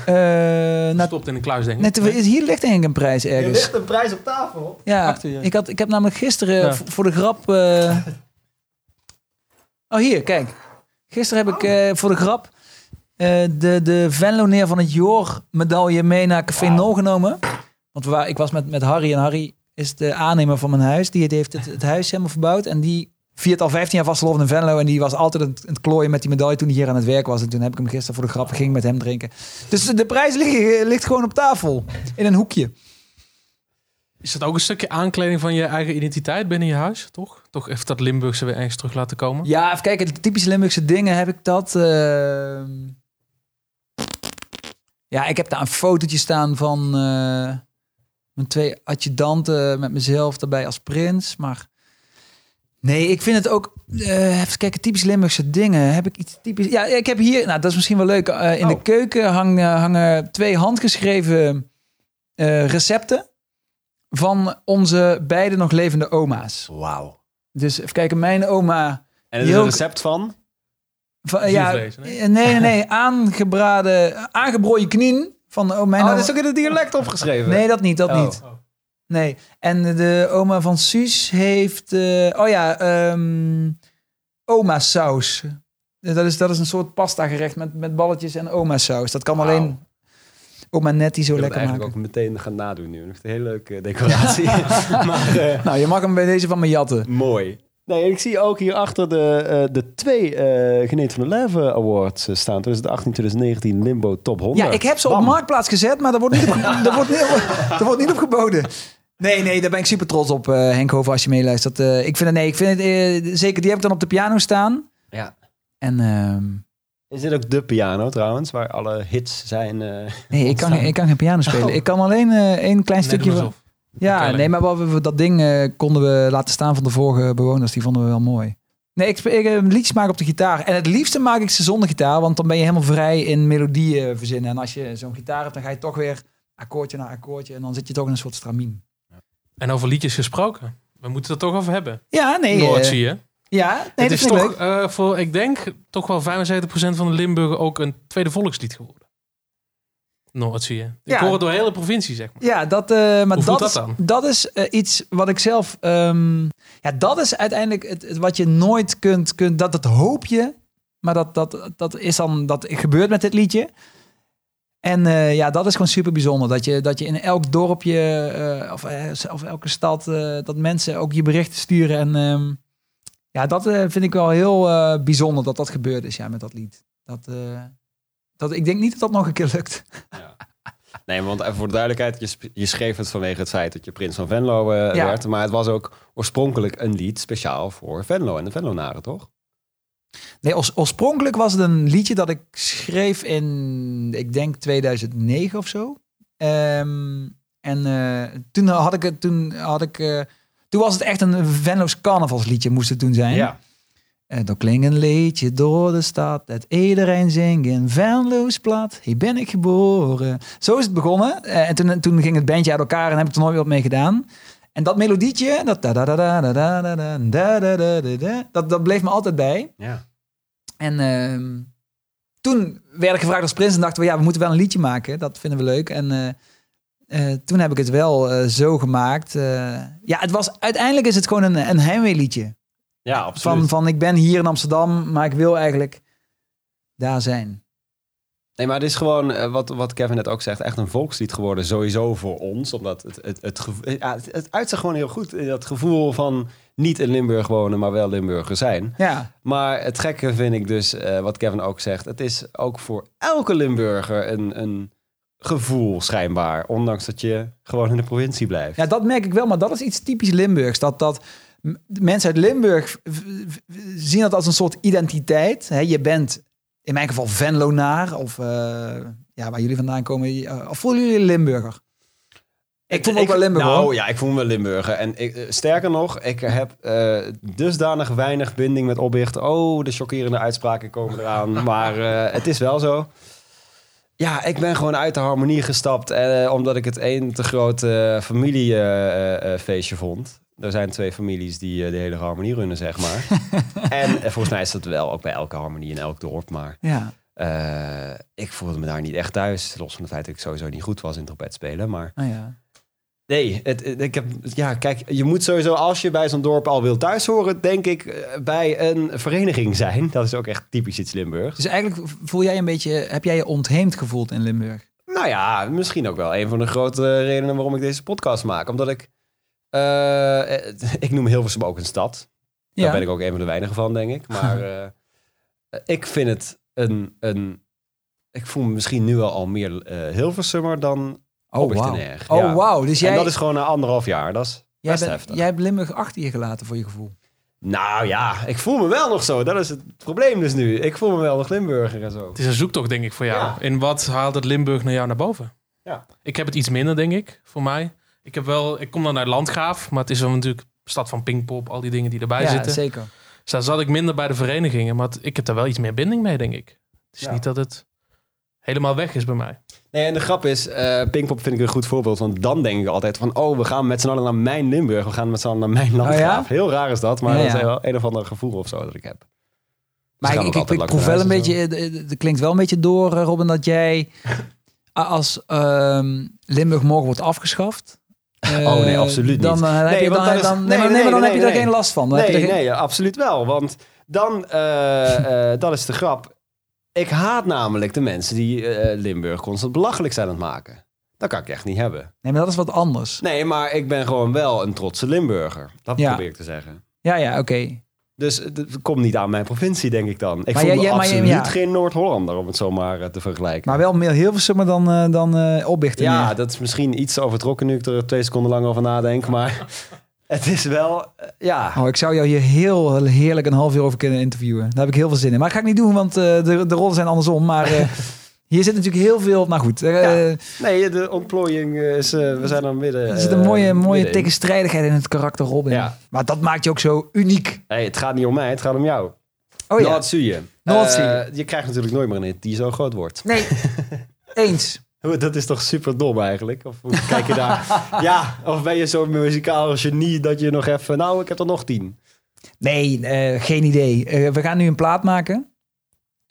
eh, nou, Stopt in een kluis, denk ik. net, hier ligt denk ik een prijs ergens. een prijs op tafel. Ja, Achter je. ik, had, ik heb namelijk gisteren Ja. voor de grap... eh, Oh, hier, kijk. Gisteren heb ik eh, voor de grap eh, de, de Venloneer van het Joor medaille mee naar Café Nol genomen. Want we waren, ik was met, met Harry en Harry is de aannemer van mijn huis. Die heeft het, het huis helemaal verbouwd. En die viert al 15 jaar vastelovend in Venlo. En die was altijd aan het, aan het klooien met die medaille toen hij hier aan het werk was. En toen heb ik hem gisteren voor de grap ging met hem drinken. Dus de prijs ligt, ligt gewoon op tafel. In een hoekje. Is dat ook een stukje aankleding van je eigen identiteit binnen je huis, toch? Toch even dat Limburgse weer ergens terug laten komen? Ja, even kijken. De typische Limburgse dingen heb ik dat. ehm, Ja, ik heb daar een fotootje staan van eh, mijn twee adjudanten met mezelf daarbij als prins. Maar nee, ik vind het ook. eh even kijken, typisch Limburgse dingen. Heb ik iets typisch? Ja, ik heb hier. Nou, dat is misschien wel leuk. eh, in de Oh. keuken hangen, hangen twee handgeschreven eh, recepten van onze beide nog levende oma's. Wauw. Dus even kijken, mijn oma. En het is een recept van? Van, ja, nee? nee, nee. (laughs) Aangebraden, aangebroeien knien van oh, mijn Oh, oma. dat is ook in het dialect opgeschreven. Nee, dat niet, dat Oh. niet. Nee. En de oma van Suus heeft... eh, oh ja, ehm oma saus. Dat is, dat is een soort pasta gerecht met, met balletjes en oma saus. Dat kan alleen oma Nettie zo Ik wil lekker maken. ook meteen gaan nadoen nu. Nog een hele leuke decoratie. (laughs) maar eh, Nou, je mag hem bij deze van me jatten. mooi. Nee, ik zie ook hier achter de, eh, de twee eh Geneet van de Leven Awards eh, staan. 2018, 2019 Limbo Top 100. Ja, ik heb ze op. Marktplaats gezet, maar daar wordt niet op, (laughs) daar wordt niet op, daar wordt niet op geboden. Nee, nee, daar ben ik super trots op, eh Henk Hoven, als je meeluistert. Eh, ik vind het, nee, ik vind het, eh, zeker, die heb ik dan op de piano staan. Ja. En ehm, Is dit ook de piano trouwens, waar alle hits zijn? eh, nee, ik kan, ik kan geen piano spelen. Oh. Ik kan alleen eh één klein stukje... van-. Ja, nee, maar wat we, dat ding eh, konden we laten staan van de vorige bewoners. Die vonden we wel mooi. Nee, ik, ik liedjes maken op de gitaar. En het liefste maak ik ze zonder gitaar, want dan ben je helemaal vrij in melodieën verzinnen. En als je zo'n gitaar hebt, dan ga je toch weer akkoordje na akkoordje. En dan zit je toch in een soort stramien. En over liedjes gesproken. We moeten het er toch over hebben. Ja, nee. Noord eh, zie je. ja, nee, het dat is toch eh, voor, ik denk, toch wel 75% van de Limburger ook een tweede volkslied geworden. Noord zie je. Ik Ja. hoor het door de hele provincie, zeg maar. Ja, dat, eh, maar dat, is, dat dan? dat is iets wat ik zelf... ehm, ja, dat is uiteindelijk het, het wat je nooit kunt... kunt dat, dat hoop je, maar dat, dat, dat is dan... Dat gebeurt met dit liedje. En eh, ja, dat is gewoon super bijzonder. Dat je, dat je in elk dorpje eh, of, eh, of elke stad... dat mensen ook je berichten sturen. En ehm, ja, dat vind ik wel heel bijzonder dat dat gebeurd is ja, met dat lied. Dat, dat, ik denk niet dat dat nog een keer lukt. Nee, want even voor de duidelijkheid, je, je schreef het vanwege het feit dat je prins van Venlo Ja. werd. Maar het was ook oorspronkelijk een lied speciaal voor Venlo en de Venlonaren, toch? Nee, oors- oorspronkelijk was het een liedje dat ik schreef in, ik denk 2009 of zo. Ehm, en eh, toen had ik het, toen had ik, eh, toen was het echt een Venlo's carnavalsliedje moest het toen zijn. Ja. En dan klinkt een liedje door de stad, dat iedereen zingt in Venlo's plat. Hier ben ik geboren. Zo is het begonnen. Eh, en toen, toen ging het bandje uit elkaar en heb ik er nooit meer wat mee gedaan. En dat melodietje, dat, da da da da da da da da da da da da da, dat, dat bleef me altijd bij. ja. En ehm, toen werd ik gevraagd als prins en dachten we, ja, we moeten wel een liedje maken. Dat vinden we leuk. En eh, eh, toen heb ik het wel eh, zo gemaakt. Eh, ja, het was, uiteindelijk is het gewoon een, een heimweeliedje. Ja, Van, absoluut. van ik ben hier in Amsterdam, maar ik wil eigenlijk daar zijn. Nee, maar het is gewoon, eh, wat, wat Kevin net ook zegt, echt een volkslied geworden. Sowieso voor ons. Omdat het, het, het, ja, het, het uitzicht gewoon heel goed. eh, Dat gevoel van niet in Limburg wonen, maar wel Limburger zijn. Ja, Maar het gekke vind ik dus, eh, wat Kevin ook zegt, het is ook voor elke Limburger een, een gevoel schijnbaar. Ondanks dat je gewoon in de provincie blijft. ja, dat merk ik wel, maar dat is iets typisch Limburgs. Dat, dat mensen uit Limburg zien dat als een soort identiteit. Je bent in mijn geval Venlonaar of eh, ja, waar jullie vandaan komen. eh, of voelen jullie Limburger? Ik voel me ook wel Limburger. Nou hoor. ja, ik voel me wel Limburger. En ik, eh, sterker nog, ik heb dusdanig weinig binding met Opbicht. Oh, de chockerende uitspraken komen eraan. (laughs) maar het is wel zo. Ja, ik ben gewoon uit de harmonie gestapt. eh, omdat ik het één te groot familiefeestje vond. Er zijn twee families die eh, de hele harmonie runnen, zeg maar. (laughs) en eh, volgens mij is dat wel ook bij elke harmonie in elk dorp. Maar Ja, eh, ik voelde me daar niet echt thuis. Los van het feit dat ik sowieso niet goed was in trompet spelen. Maar nou ja. Nee, het, het- ik heb, ja, kijk, je moet sowieso als je bij zo'n dorp al wil thuis horen, denk ik, bij een vereniging zijn. Dat is ook echt typisch iets Limburgs. Dus eigenlijk voel jij een beetje, heb jij je ontheemd gevoeld in Limburg? Nou ja, misschien ook wel een van de grote redenen waarom ik deze podcast maak. Omdat ik, eh, (laughs) ik noem Hilversum ook een stad. Daar ben ik ook een van de weinigen van, denk ik. Maar (laughs) eh, ik vind het een, een, ik voel me misschien nu al, al meer eh Hilversummer dan Oh, Erg. Oh, Ja. wauw. Dus jij, En dat is gewoon na anderhalf jaar. Dat is jij, best heftig. jij hebt Limburg achter je gelaten voor je gevoel. Nou ja, ik voel me wel nog zo. Dat is het probleem dus nu. Ik voel me wel nog Limburger en zo. Het is een zoektocht, denk ik, voor jou. Ja. In wat haalt het Limburg naar jou naar boven? Ja. Ik heb het iets minder, denk ik, voor mij. Ik, heb wel, ik kom dan uit Landgraaf, maar het is dan natuurlijk stad van Pinkpop, al die dingen die erbij ja, zitten. zeker. Dus daar zat ik minder bij de verenigingen, maar het- ik heb daar wel iets meer binding mee, denk ik. Het is Ja. niet dat het helemaal weg is bij mij. Nee, en de grap is, eh Pinkpop vind ik een goed voorbeeld. Want dan denk ik altijd van, oh, we gaan met z'n allen naar mijn Limburg. We gaan met z'n allen naar mijn landgraaf. Heel raar is dat, maar Ja, dat is wel een of ander gevoel of zo dat ik heb. Maar Ze ik, ik, ik, proef wel een huis en beetje, het- klinkt wel een beetje door, eh, Robin, dat jij als ehm, Limburg morgen wordt afgeschaft, eh, Eh, Oh, nee, absoluut niet. Dan, eh, heb je, dan, dan, nee, maar, dan heb je er geen last van. Dan heb je Nee, geen- nee, absoluut wel. Want dan, eh, eh, dat is de grap. Ik haat namelijk de mensen die eh, Limburg constant belachelijk zijn aan het maken. Dat kan ik echt niet hebben. nee, maar dat is wat anders. Nee, maar ik ben gewoon wel een trotse Limburger. Dat Ja. probeer ik te zeggen. Ja, ja, oké. Dus het komt niet aan mijn provincie, denk ik dan. Ik Maar voel me absoluut ja. geen Noord-Hollander, om het zo maar eh, te vergelijken. Maar wel meer Hilversum dan, eh dan eh Opbichten. ja, meer. dat is misschien iets overtrokken nu ik er twee seconden lang over nadenk. Maar (laughs) het is wel, ja... Oh, ik zou jou hier heel heerlijk een half uur over kunnen interviewen. Daar heb ik heel veel zin in. Maar dat ga ik niet doen, want de, de rollen zijn andersom. Maar (laughs) hier zit natuurlijk heel veel... Nou goed, eh. Nee, de ontplooiing eh, is... eh, we zijn er midden... er zit een mooie, mooie tegenstrijdigheid in het karakter Robin. Ja. Maar dat maakt je ook zo uniek. Hey, het gaat niet om mij, het gaat om jou. Oh ja. Noord-Zuiden. Noord-Zuiden. Eh, je krijgt natuurlijk nooit meer een hit die zo groot wordt. Nee, (laughs) eens. Hoe- Dat is toch super dom eigenlijk? Of hoe kijk je daar? (laughs) ja, of ben je zo'n muzikaal genie dat je nog even... Nou, ik heb er nog tien. Nee, geen idee. Eh, we gaan nu een plaat maken.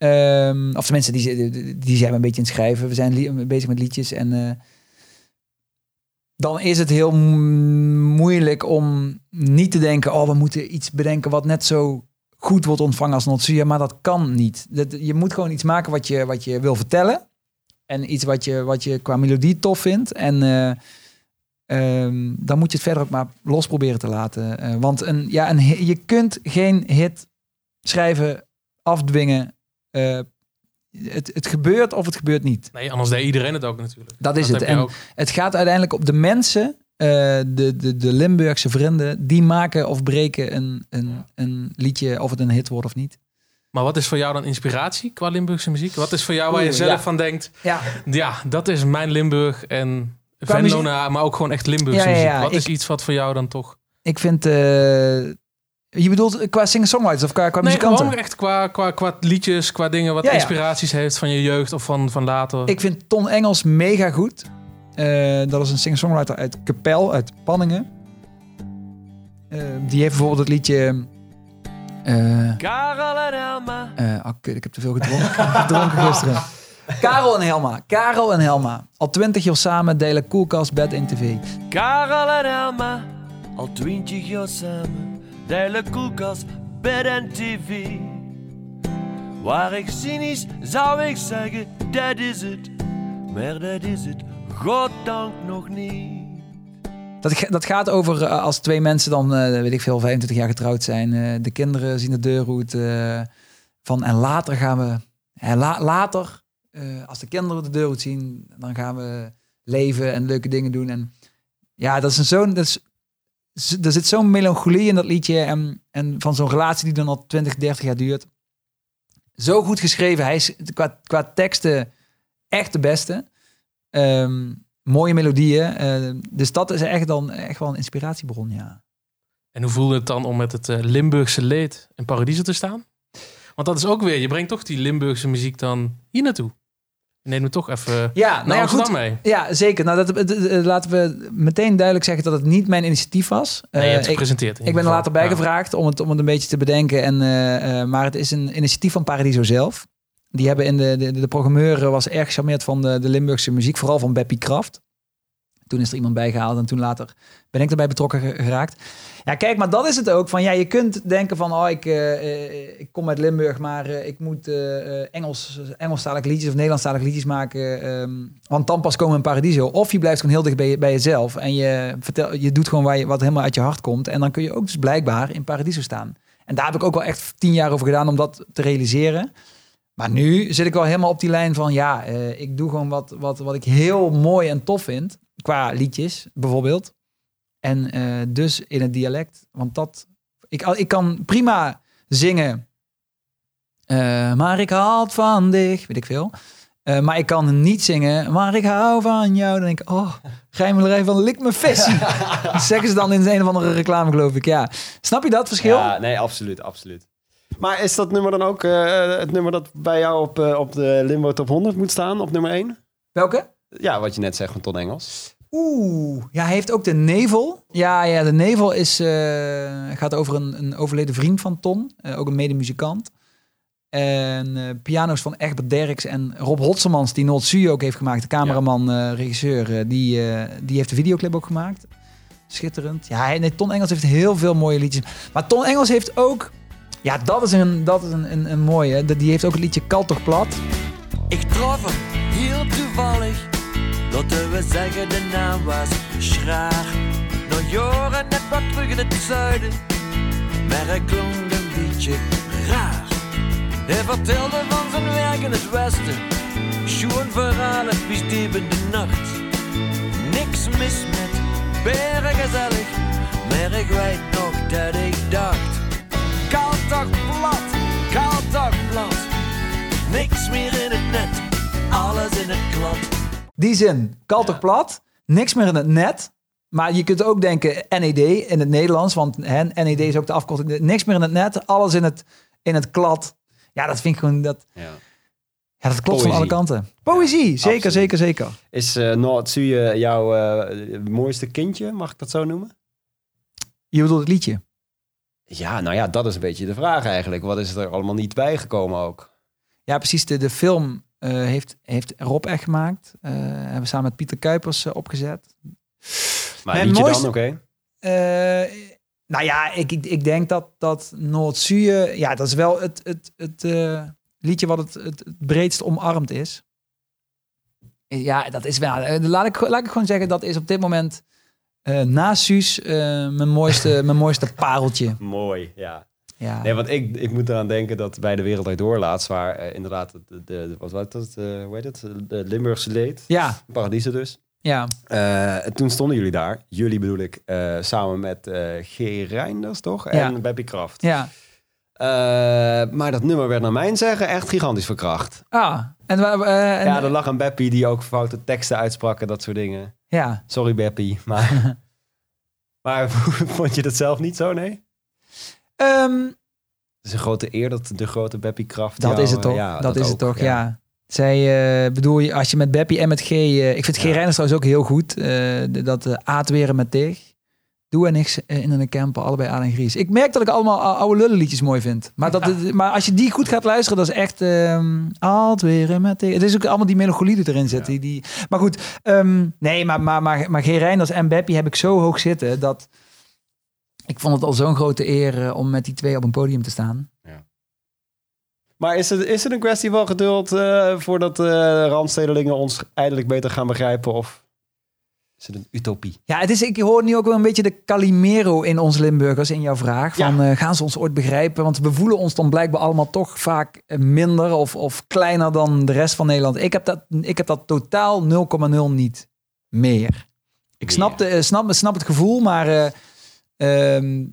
Ehm, of tenminste, die, die, die zijn een beetje aan het schrijven. We zijn bezig met liedjes. En eh, dan is het heel moeilijk om niet te denken... oh, we moeten iets bedenken wat net zo goed wordt ontvangen als Notsuya. Maar dat kan niet. Dat, je moet gewoon iets maken wat je, wat je wil vertellen. En iets wat je, wat je qua melodie tof vindt. En eh, ehm, dan moet je het verder ook maar los proberen te laten. Eh, want een, ja, een, je kunt geen hit schrijven, afdwingen. Eh, het, het gebeurt of het gebeurt niet. Nee, anders deed iedereen het ook natuurlijk. Dat is het. En ook. het gaat uiteindelijk op de mensen, eh, de, de, de Limburgse vrienden, die maken of breken een, een, een liedje, of het een hit wordt of niet. Maar wat is voor jou dan inspiratie qua Limburgse muziek? Wat is voor jou waar je zelf ja. van denkt... Ja, Ja, dat is mijn Limburg en Qua Venlo, muziek- na- maar ook gewoon echt Limburgse Ja, muziek. Wat is iets wat voor jou dan toch... ik vind... eh, je bedoelt qua singer-songwriters of qua, qua Nee, muzikanten? gewoon echt qua, qua, qua liedjes, qua dingen wat Ja, ja. inspiraties heeft van je jeugd of van, van later. Ik vind Ton Engels mega goed. Eh, dat is een singer-songwriter uit Kapel, uit Panningen. Eh, die heeft bijvoorbeeld het liedje... eh Karel en Elma. eh, oh, kut, ik heb te veel gedronken, (laughs) gedronken gisteren. Karel en Helma. Karel en Helma. Al twintig jaar samen delen koelkast, bed en tv. Karel en Elma. Al twintig jaar samen. Delen koelkast, bed en tv. Waar ik cynisch zou ik zeggen, dat is het. Maar dat is het, goddank nog niet. Dat, dat gaat over eh, als twee mensen dan, eh, weet ik veel, 25 jaar getrouwd zijn. eh, de kinderen zien de deur uit eh, van en later gaan we, en la- later, als de kinderen de deur zien, dan gaan we leven en leuke dingen doen. En ja, dat is een zo'n, dat er zit zo'n melancholie in dat liedje en, en van zo'n relatie die dan al 20, 30 jaar duurt. Zo goed geschreven. Hij is qua, qua teksten echt de beste. Ehm, mooie melodieën. eh, dus dat is echt dan echt wel een inspiratiebron, ja. En hoe voelde het dan om met het eh, Limburgse leed in Paradiso te staan? Want dat is ook weer, je brengt toch die Limburgse muziek dan hier naartoe. Je neemt me toch even Ja, naar nou ja, Amsterdam goed. mee. Ja, zeker. Nou, dat, laten we meteen duidelijk zeggen dat het niet mijn initiatief was. Nee, je Eh, hebt ik, gepresenteerd. in ik ben er later bij Ja. gevraagd om het, om het een beetje te bedenken. En, eh, eh, maar het is een initiatief van Paradiso zelf. Die hebben in de, de, de programmeur was erg gecharmeerd van de, de Limburgse muziek, vooral van Beppie Kraft. Toen is er iemand bijgehaald en toen later ben ik erbij betrokken ge- geraakt. Ja, kijk, maar dat is het ook. Van ja, je kunt denken van, oh, ik, eh, ik kom uit Limburg, maar eh, ik moet eh, Engels, Engelstalige liedjes of Nederlandstalige liedjes maken. ehm, want dan pas komen we in Paradiso. Of je blijft gewoon heel dicht bij, bij jezelf en je, vertel, je doet gewoon waar je, wat helemaal uit je hart komt. En dan kun je ook dus blijkbaar in Paradiso staan. En daar heb ik ook wel echt tien jaar over gedaan om dat te realiseren. Maar nu zit ik wel helemaal op die lijn van, ja, ik doe gewoon wat, wat, wat ik heel mooi en tof vind. Qua liedjes bijvoorbeeld. En eh, dus in het dialect. Want dat. Ik, ik kan prima zingen. eh, maar ik hou van dich. Weet ik veel. Eh, maar ik kan niet zingen. Maar ik hou van jou. Dan denk ik. Oh, grijmelerij van lik me fessie. (laughs) Dat zeggen ze dan in een of andere reclame, geloof ik. Ja. Snap je dat verschil? Ja, nee, absoluut, absoluut. Maar is dat nummer dan ook het nummer dat bij jou op, op de Limbo Top 100 moet staan, op nummer 1? Welke? Ja, wat je net zegt van Ton Engels. Oeh, ja, hij heeft ook de Nevel. Ja, ja de Nevel is, eh, gaat over een, een overleden vriend van Ton, eh, ook een medemuzikant. En eh, piano's van Egbert Derks en Rob Hotsemans, die Noord ook heeft gemaakt, de cameraman, eh, regisseur, eh, die, eh, die heeft de videoclip ook gemaakt. schitterend. Ja, hij- nee, Ton Engels heeft heel veel mooie liedjes. Maar Ton Engels heeft ook... Ja, dat is een, dat is een, een, een mooie. Die heeft ook het liedje Kal toch plat. Ik trof hem heel toevallig. Laten we zeggen, de naam was Schraar. Nog jaren net wat terug in het zuiden. Maar hij klonk een beetje raar. Hij vertelde van zijn werk in het westen. Schoen verhalen, bestiebende nacht. Niks mis met beren gezellig. Maar ik weet nog dat ik dacht. Kaal toch plat, kaal toch plat. Niks meer in het net, alles in het klad. Die zin, toch plat. Niks meer in het net. Maar je kunt ook denken NED in het Nederlands. Want hè, NED is ook de afkorting. Niks meer in het net, alles in het, in het klad. Ja, dat vind ik gewoon... Dat, Ja. ja, dat klopt van alle kanten. Poëzie, zeker, Absoluut. zeker, zeker. Is uh, Noord-Zuye jouw eh, mooiste kindje, mag ik dat zo noemen? Je bedoelt het liedje? Ja, nou ja, dat is een beetje de vraag eigenlijk. Wat is er allemaal niet bijgekomen ook? Ja, precies. De, de film eh, heeft, heeft Rob echt gemaakt. Eh, hebben we samen met Pieter Kuipers eh, opgezet. Maar Mijn liedje mooiste- dan, oké? Eh, nou ja, ik, ik, ik denk dat, dat Noord-Zuye... Ja, dat is wel het, het, het eh, liedje wat het, het, het breedst omarmd is. Ja, dat is wel... eh, Laat ik, laat ik gewoon zeggen, dat is op dit moment... eh na Suus eh, mijn, mooiste, (laughs) mijn mooiste pareltje. Mooi, ja. Ja. Nee, want ik, ik moet eraan denken dat bij de Wereld Door laatst, waar eh, inderdaad, de, de, de- wat was dat, eh, hoe heet het, de Limburgse leed, ja, Paradiso dus. ja. Eh, en toen stonden jullie daar, jullie bedoel ik, samen met eh G. Reinders toch? En Ja. Beppie Kraft. ja. Maar dat nummer werd naar mijn zeggen echt gigantisch verkracht. Ah, en, en ja, er lag een Beppie die ook foute teksten uitsprak en dat soort dingen. ja. Sorry Beppie, maar... (laughs) maar (laughs) vond je dat zelf niet zo, nee? Ehm, Het is een grote eer dat de grote Beppie Kraft Dat jou, is het eh, toch? ja, dat, is het toch, ja. Zij, eh, bedoel je, als je met Beppie en met G... eh, ik vind G. Ja. Reiners trouwens ook heel goed. eh, dat aardweren met Tig. Doe en niks eh, in een camper, allebei aan en Gries. Ik merk dat ik allemaal ou- oude lullenliedjes mooi vind. Maar, dat, maar als je die goed gaat luisteren, dat is echt... ehm aardweren met Tig. Het is ook allemaal die melancholie die erin zit. Die, die, maar goed, ehm, nee, maar, maar, maar, maar G. Reiners en Beppie heb ik zo hoog zitten... dat ik vond het al zo'n grote eer eh, om met die twee op een podium te staan. Maar is het, is het een kwestie van geduld eh, voordat de Randstedelingen ons eindelijk beter gaan begrijpen? Of is het een utopie? Ja, het is, ik hoor nu ook wel een beetje de Calimero in ons Limburgers in jouw vraag. Ja. Van, gaan ze ons ooit begrijpen? Want we voelen ons dan blijkbaar allemaal toch vaak minder of, of kleiner dan de rest van Nederland. Ik heb dat, ik heb dat totaal 0,0 niet meer. Ik snap, de, snap, snap het gevoel, maar... ehm,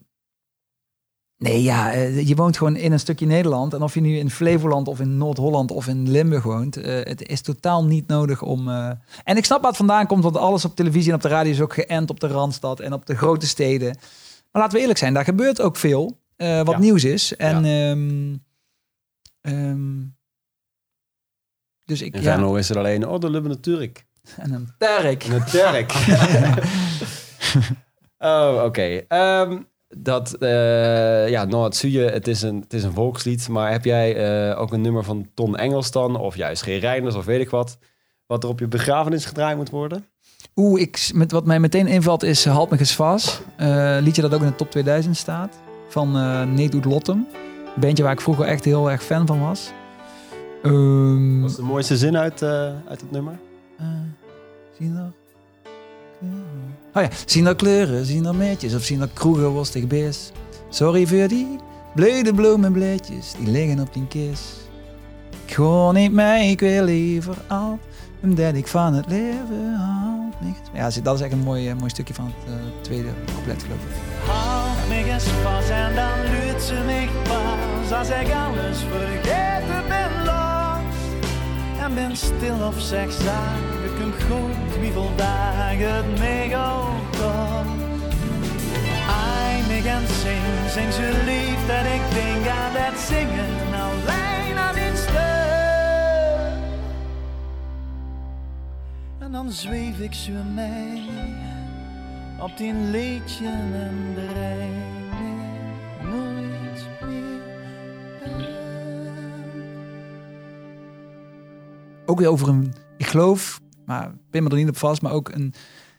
nee, ja, eh, je woont gewoon in een stukje Nederland. En of je nu in Flevoland of in Noord-Holland of in Limburg woont... eh, het is totaal niet nodig om... eh, en ik snap waar het vandaan komt, want alles op televisie en op de radio is ook geënt op de Randstad en op de grote steden. Maar laten we eerlijk zijn, daar gebeurt ook veel wat Ja. nieuws is. En Ja. ehm, ehm, dus ik In ja, is het alleen, oh, de Lubbene Turk. en een Terk. Een Turk. (laughs) oh, oké. Ehm, dat, eh ja, Noord-Zuye, het, is een- het is een volkslied. Maar heb jij eh, ook een nummer van Ton Engels dan? Of juist G. Reinders of weet ik wat? Wat er op je begrafenis gedraaid moet worden? Oeh, ik, met, wat mij meteen invalt is Halt me eens vast. Eh, liedje dat ook in de top 2000 staat. Van Nee Doet Lottem. Een bandje waar ik vroeger echt heel erg fan van was. Ehm, Wat is de mooiste zin uit, eh, uit het nummer? Eh, zien er kleuren? Oh ja, zien er kleuren, zien er meetjes of zien er kroegen worstig beest. Sorry voor die bleude bloemen bleetjes die liggen op die kist. Gewoon niet mee, ik wil liever al omdat ik van het leven hou. Ja, dat is echt een mooi, eh, mooi stukje van het eh, tweede couplet geloof ik. Houd me eens vast en dan luurt ze me pas Als ik alles vergeten ben los En ben stil of zeg hem goed wie vandaag het me toch Ai, me gaan zing, zing zo lief dat ik denk aan dat zingen Alleen aan die stuk En dan zweef ik zo mee op die liedje en meer. Ook weer over een, ik geloof, maar pin me er niet op vast, maar ook een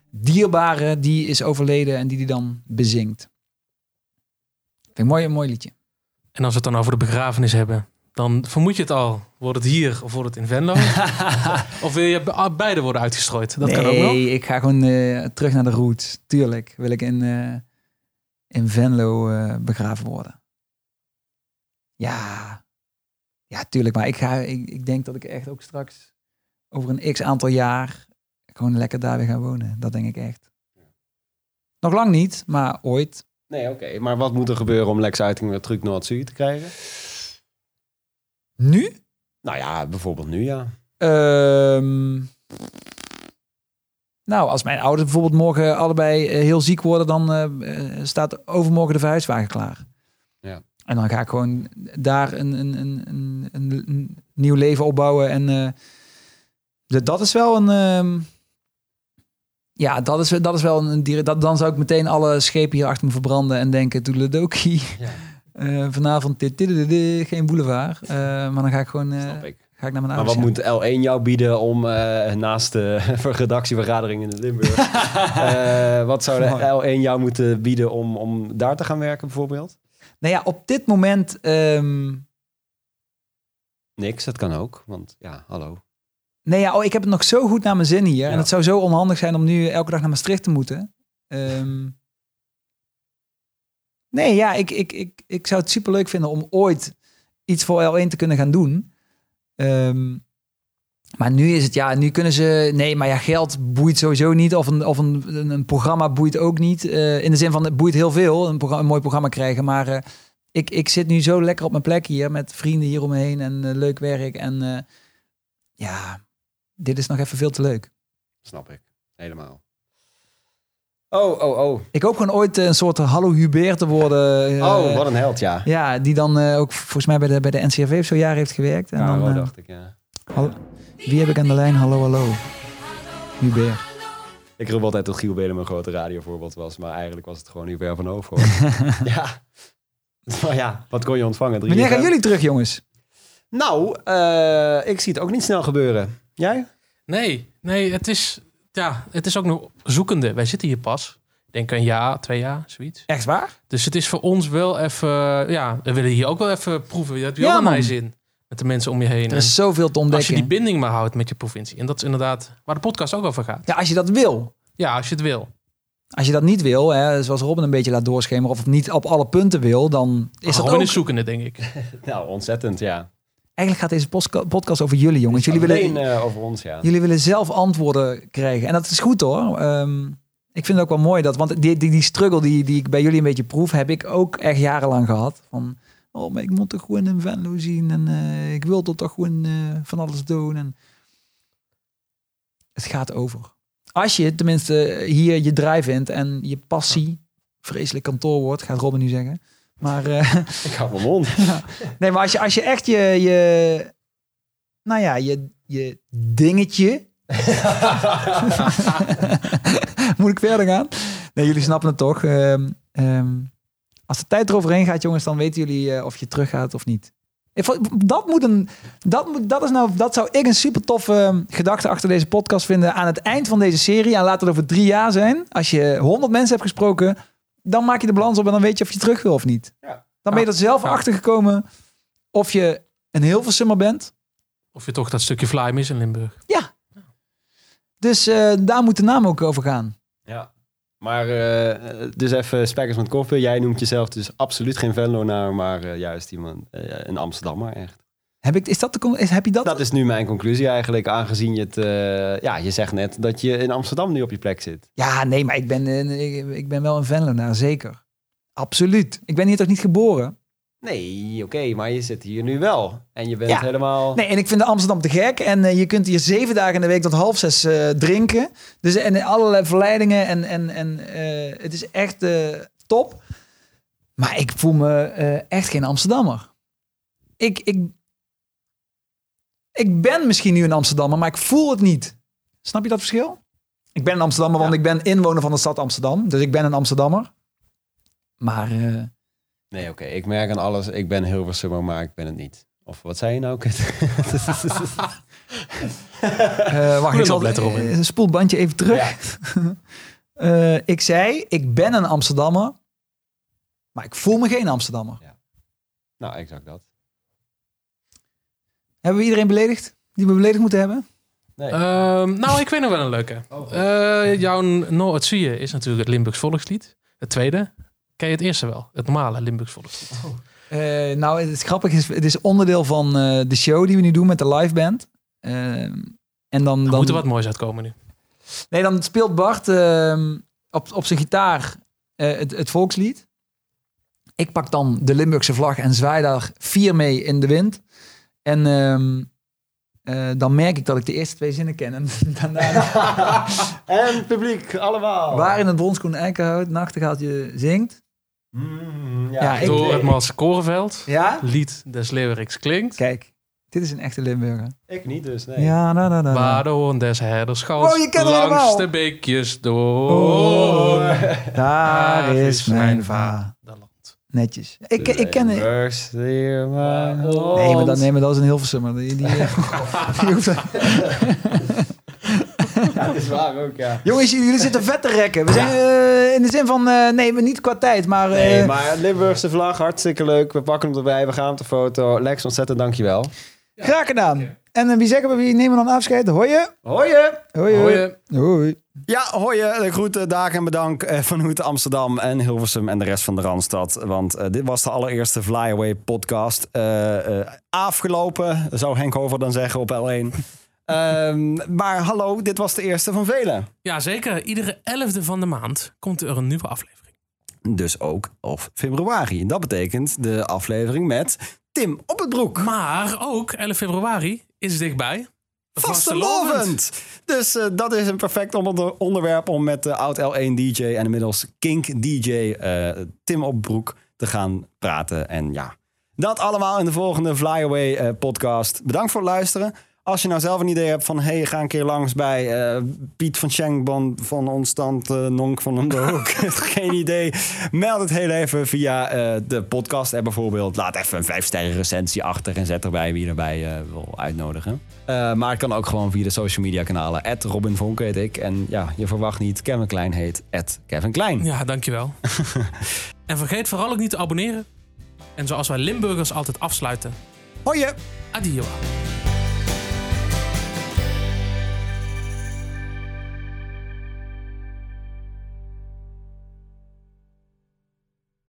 dierbare die is overleden en die die dan bezingt. Vind ik een mooi, een mooi liedje. En als we het dan over de begrafenis hebben, dan vermoed je het al. Wordt het hier of wordt het in Venlo? (laughs) of wil je be- beide worden uitgestrooid? Dat nee, kan ook nog. ik ga gewoon eh, terug naar de roots. Tuurlijk wil ik in, eh, in Venlo eh, begraven worden. Ja. ja, tuurlijk. Maar ik, ga, ik, ik denk dat ik echt ook straks over een x aantal jaar gewoon lekker daar weer ga wonen. Dat denk ik echt. Nog lang niet, maar ooit. Nee, oké. Maar wat moet er gebeuren om Lex Uiting weer terug naar het zuid te krijgen? Nu? Nou ja, bijvoorbeeld nu, ja. Ehm, nou, als mijn ouders bijvoorbeeld morgen allebei eh, heel ziek worden, dan eh, eh, staat overmorgen de verhuiswagen klaar. Ja. En dan ga ik gewoon daar een, een, een, een, nieuw leven opbouwen. En dat is wel een. ehm, ja, dat is, dat is wel een. Dat, dan zou ik meteen alle schepen hier achter me verbranden en denken: Toedeledoki. Ja. (laughs) Eh, vanavond dit, dit, dit, dit, geen boulevard. Eh, maar dan ga ik gewoon eh, Snap ik. ga ik naar mijn Maar wat moet L1 jou bieden om naast de (laughs) redactievergadering in de Limburg... (laughs) wat zou de L1 jou moeten bieden om, om daar te gaan werken bijvoorbeeld? Nou ja, op dit moment. ehm, Niks, dat kan ook. Want ja, hallo. Nee, ja, oh, ik heb het nog zo goed naar mijn zin hier. Ja. En het zou zo onhandig zijn om nu elke dag naar Maastricht te moeten. Ehm, nee, ja, ik, ik, ik, ik zou het superleuk vinden om ooit iets voor L1 te kunnen gaan doen. Ehm, maar nu is het, ja, nu kunnen ze... Nee, maar ja, geld boeit sowieso niet. Of een, of een, een, programma boeit ook niet. Eh, in de zin van, het boeit heel veel. Een, mooi programma krijgen. Maar eh, ik, ik zit nu zo lekker op mijn plek hier. Met vrienden hier om me heen. En eh, leuk werk. En ja, dit is nog even veel te leuk. Snap ik. Helemaal. Oh, oh, oh. Ik hoop gewoon ooit eh, een soort Hallo Hubert te worden. eh, Oh, wat een held, ja. Ja, die dan eh, ook volgens mij bij de, bij de NCRV of zo jaar heeft gewerkt. En Ja, dan, dacht ik, ja. hallo- wie heb ik aan de lijn? Hallo, hallo. Hubert. Ik roep altijd dat Giel Belen mijn grote radiovoorbeeld was, maar eigenlijk was het gewoon Hubert van Hoofdhoorn. (laughs) ja. Maar ja, wat kon je ontvangen? Wanneer gaan 3FM? jullie terug, jongens? Nou, eh, ik zie het ook niet snel gebeuren. Jij? Nee, nee, het is, ja, het is ook nog zoekende. Wij zitten hier pas. Ik denk een jaar, twee jaar, zoiets. Echt waar? Dus het is voor ons wel even, ja, we willen hier ook wel even proeven. Je hebt hier Ja, ook een man. nice in. Met de mensen om je heen. Er is zoveel te En als je ontdekken. die binding maar houdt met je provincie. En dat is inderdaad waar de podcast ook over gaat. Ja, als je dat wil. Ja, als je het wil. Als je dat niet wil, hè, zoals Robin een beetje laat doorschemeren, of niet op alle punten wil, dan is dat Gewoon ook... is zoekende, denk ik. (laughs) Nou, ontzettend, ja. Eigenlijk gaat deze podcast over jullie, jongens. Jullie Alleen willen, eh, over ons, ja. jullie willen zelf antwoorden krijgen. En dat is goed hoor. Ehm, ik vind het ook wel mooi dat, want die, die, die struggle die, die ik bij jullie een beetje proef, heb ik ook echt jarenlang gehad. Van, oh, maar ik moet toch gewoon een Venlo zien en eh, ik wil toch gewoon eh, van alles doen. En het gaat over. Als je tenminste hier je draai vindt en je passie, vreselijk kantoorwoord, gaat Robin nu zeggen. Maar eh, (laughs) Ik hou mijn mond. (laughs) Nee, maar als je, als je echt je, je nou ja, je, je dingetje. (laughs) Moet ik verder gaan? Nee, jullie snappen het toch. Ehm, ehm, als de tijd eroverheen gaat, jongens, dan weten jullie eh, of je teruggaat of niet. Dat, moet een, dat, moet, dat, is nou, dat zou ik een super toffe gedachte achter deze podcast vinden. Aan het eind van deze serie, en laat het over drie jaar zijn. Als je honderd mensen hebt gesproken, dan maak je de balans op en dan weet je of je terug wil of niet. Ja. Dan ben je er zelf Ja. achter gekomen of je een Hilversummer bent. Of je toch dat stukje fly mis in Limburg. Dus eh, daar moet de naam ook over gaan. Ja. Maar eh, dus even Spijkers met Koppen. Jij noemt jezelf dus absoluut geen Venlonaar, maar eh, juist iemand, een Amsterdammer echt. Heb, ik, is dat de, is, heb je dat? Dat is nu mijn conclusie eigenlijk, aangezien je het... eh, ja, je zegt net dat je in Amsterdam nu op je plek zit. Ja, nee, maar ik ben, eh, ik, ik ben wel een Venlonaar, zeker. Absoluut. Ik ben hier toch niet geboren? Nee, oké, maar je zit hier nu wel. En je bent Ja. helemaal... Nee, en ik vind Amsterdam te gek. En eh, je kunt hier zeven dagen in de week tot half zes drinken. Dus en allerlei verleidingen. En, en, en het is echt top. Maar ik voel me echt geen Amsterdammer. Ik, ik, ik ben misschien nu een Amsterdammer, maar ik voel het niet. Snap je dat verschil? Ik ben een Amsterdammer, want ik ben inwoner van de stad Amsterdam. Dus ik ben een Amsterdammer. Maar eh, Nee, oké, ik merk aan alles, ik ben Hilversummer, maar ik ben het niet. Of wat zei je nou? (laughs) Eh, wacht, ik zal opletter op, eh, spoel het bandje even terug. (laughs) Eh, ik zei, ik ben een Amsterdammer, maar ik voel me geen Amsterdammer. Nou, exact dat. Hebben we iedereen beledigd? Die we beledigd moeten hebben? Ehm, nou, ik weet nog wel een leuke. Eh, jouw No het zie je is natuurlijk het Limburgs volkslied. Het tweede. Ken je het eerste wel? Het normale Limburgs volkslied. Eh, nou, het grappige is, het is onderdeel van eh, de show die we nu doen met de live band. Ehm, en dan, Er dan, moet er wat moois uitkomen nu. Nee, dan speelt Bart ehm, op, op zijn gitaar eh, het, het volkslied. Ik pak dan de Limburgse vlag en zwaai daar vier mee in de wind. En ehm, eh, dan merk ik dat ik de eerste twee zinnen ken. En (laughs) daarna, (laughs) En publiek, allemaal. waar in het bronskoen eikenhout, nachtegaaltje zingt. Mm, Ja, ik- Door het Malse Korenveld. Ja? Lied des Leeuweriks klinkt. Kijk, dit is een echte Limburger. Ik niet dus, nee. Ja, da, da, da. Waar de hoorn des herders schouwt. Oh, je kent Langs allemaal. de beekjes door. Oh, daar is mijn va. Netjes. Ik, ik ken... Hier maar Nee, maar dat, nee, maar dat is een Hilversum. Die, die, eh, (laughs) die hoeft- Ja, dat is waar ook, ja. Jongens, jullie zitten vet te rekken. We zijn eh, in de zin van, eh, nee, maar niet qua tijd, maar... eh, Nee, maar Limburgse vlag, hartstikke leuk. We pakken hem erbij, we gaan op de foto. Lex, ontzettend dankjewel. Graag gedaan. En eh, wie zeggen we, wie nemen dan afscheid? Hoi je. Hoi! Hoi. Hoi. Hoi. Ja, hoi je. De groeten, dagen en bedank eh, van Hoed Amsterdam en Hilversum en de rest van de Randstad. Want eh, dit was de allereerste Flyaway podcast. Eh, eh, afgelopen, zou Henk Hover dan zeggen op L1. (laughs) Ehm, maar hallo, dit was de eerste van velen. Ja, zeker. Iedere elfde van de maand komt er een nieuwe aflevering. Dus ook of februari. Dat betekent de aflevering met Tim op het broek. Maar ook 11 februari is dichtbij. Vastelovend. Dus eh, dat is een perfect onder- onderwerp om met de oud L1 DJ en inmiddels Kink DJ eh, Tim Opbroek te gaan praten. En ja, dat allemaal in de volgende Flyaway eh, podcast. Bedankt voor het luisteren. Als je nou zelf een idee hebt van... hey, ga een keer langs bij eh, Piet van Schenkban van Onstand eh, Nonk van Hoek. (laughs) (laughs) Geen idee. Meld het heel even via eh, de podcast app bijvoorbeeld. Laat even een 5 sterren recensie achter en zet erbij wie je erbij wil uitnodigen. Maar het kan ook gewoon via de social media kanalen. Robin Vonk heet ik. En ja, je verwacht niet Kevin Klein heet Kevin Klein. Ja, dankjewel. (laughs) en vergeet vooral ook niet te abonneren. En zoals wij Limburgers altijd afsluiten. Hoi je! Adio.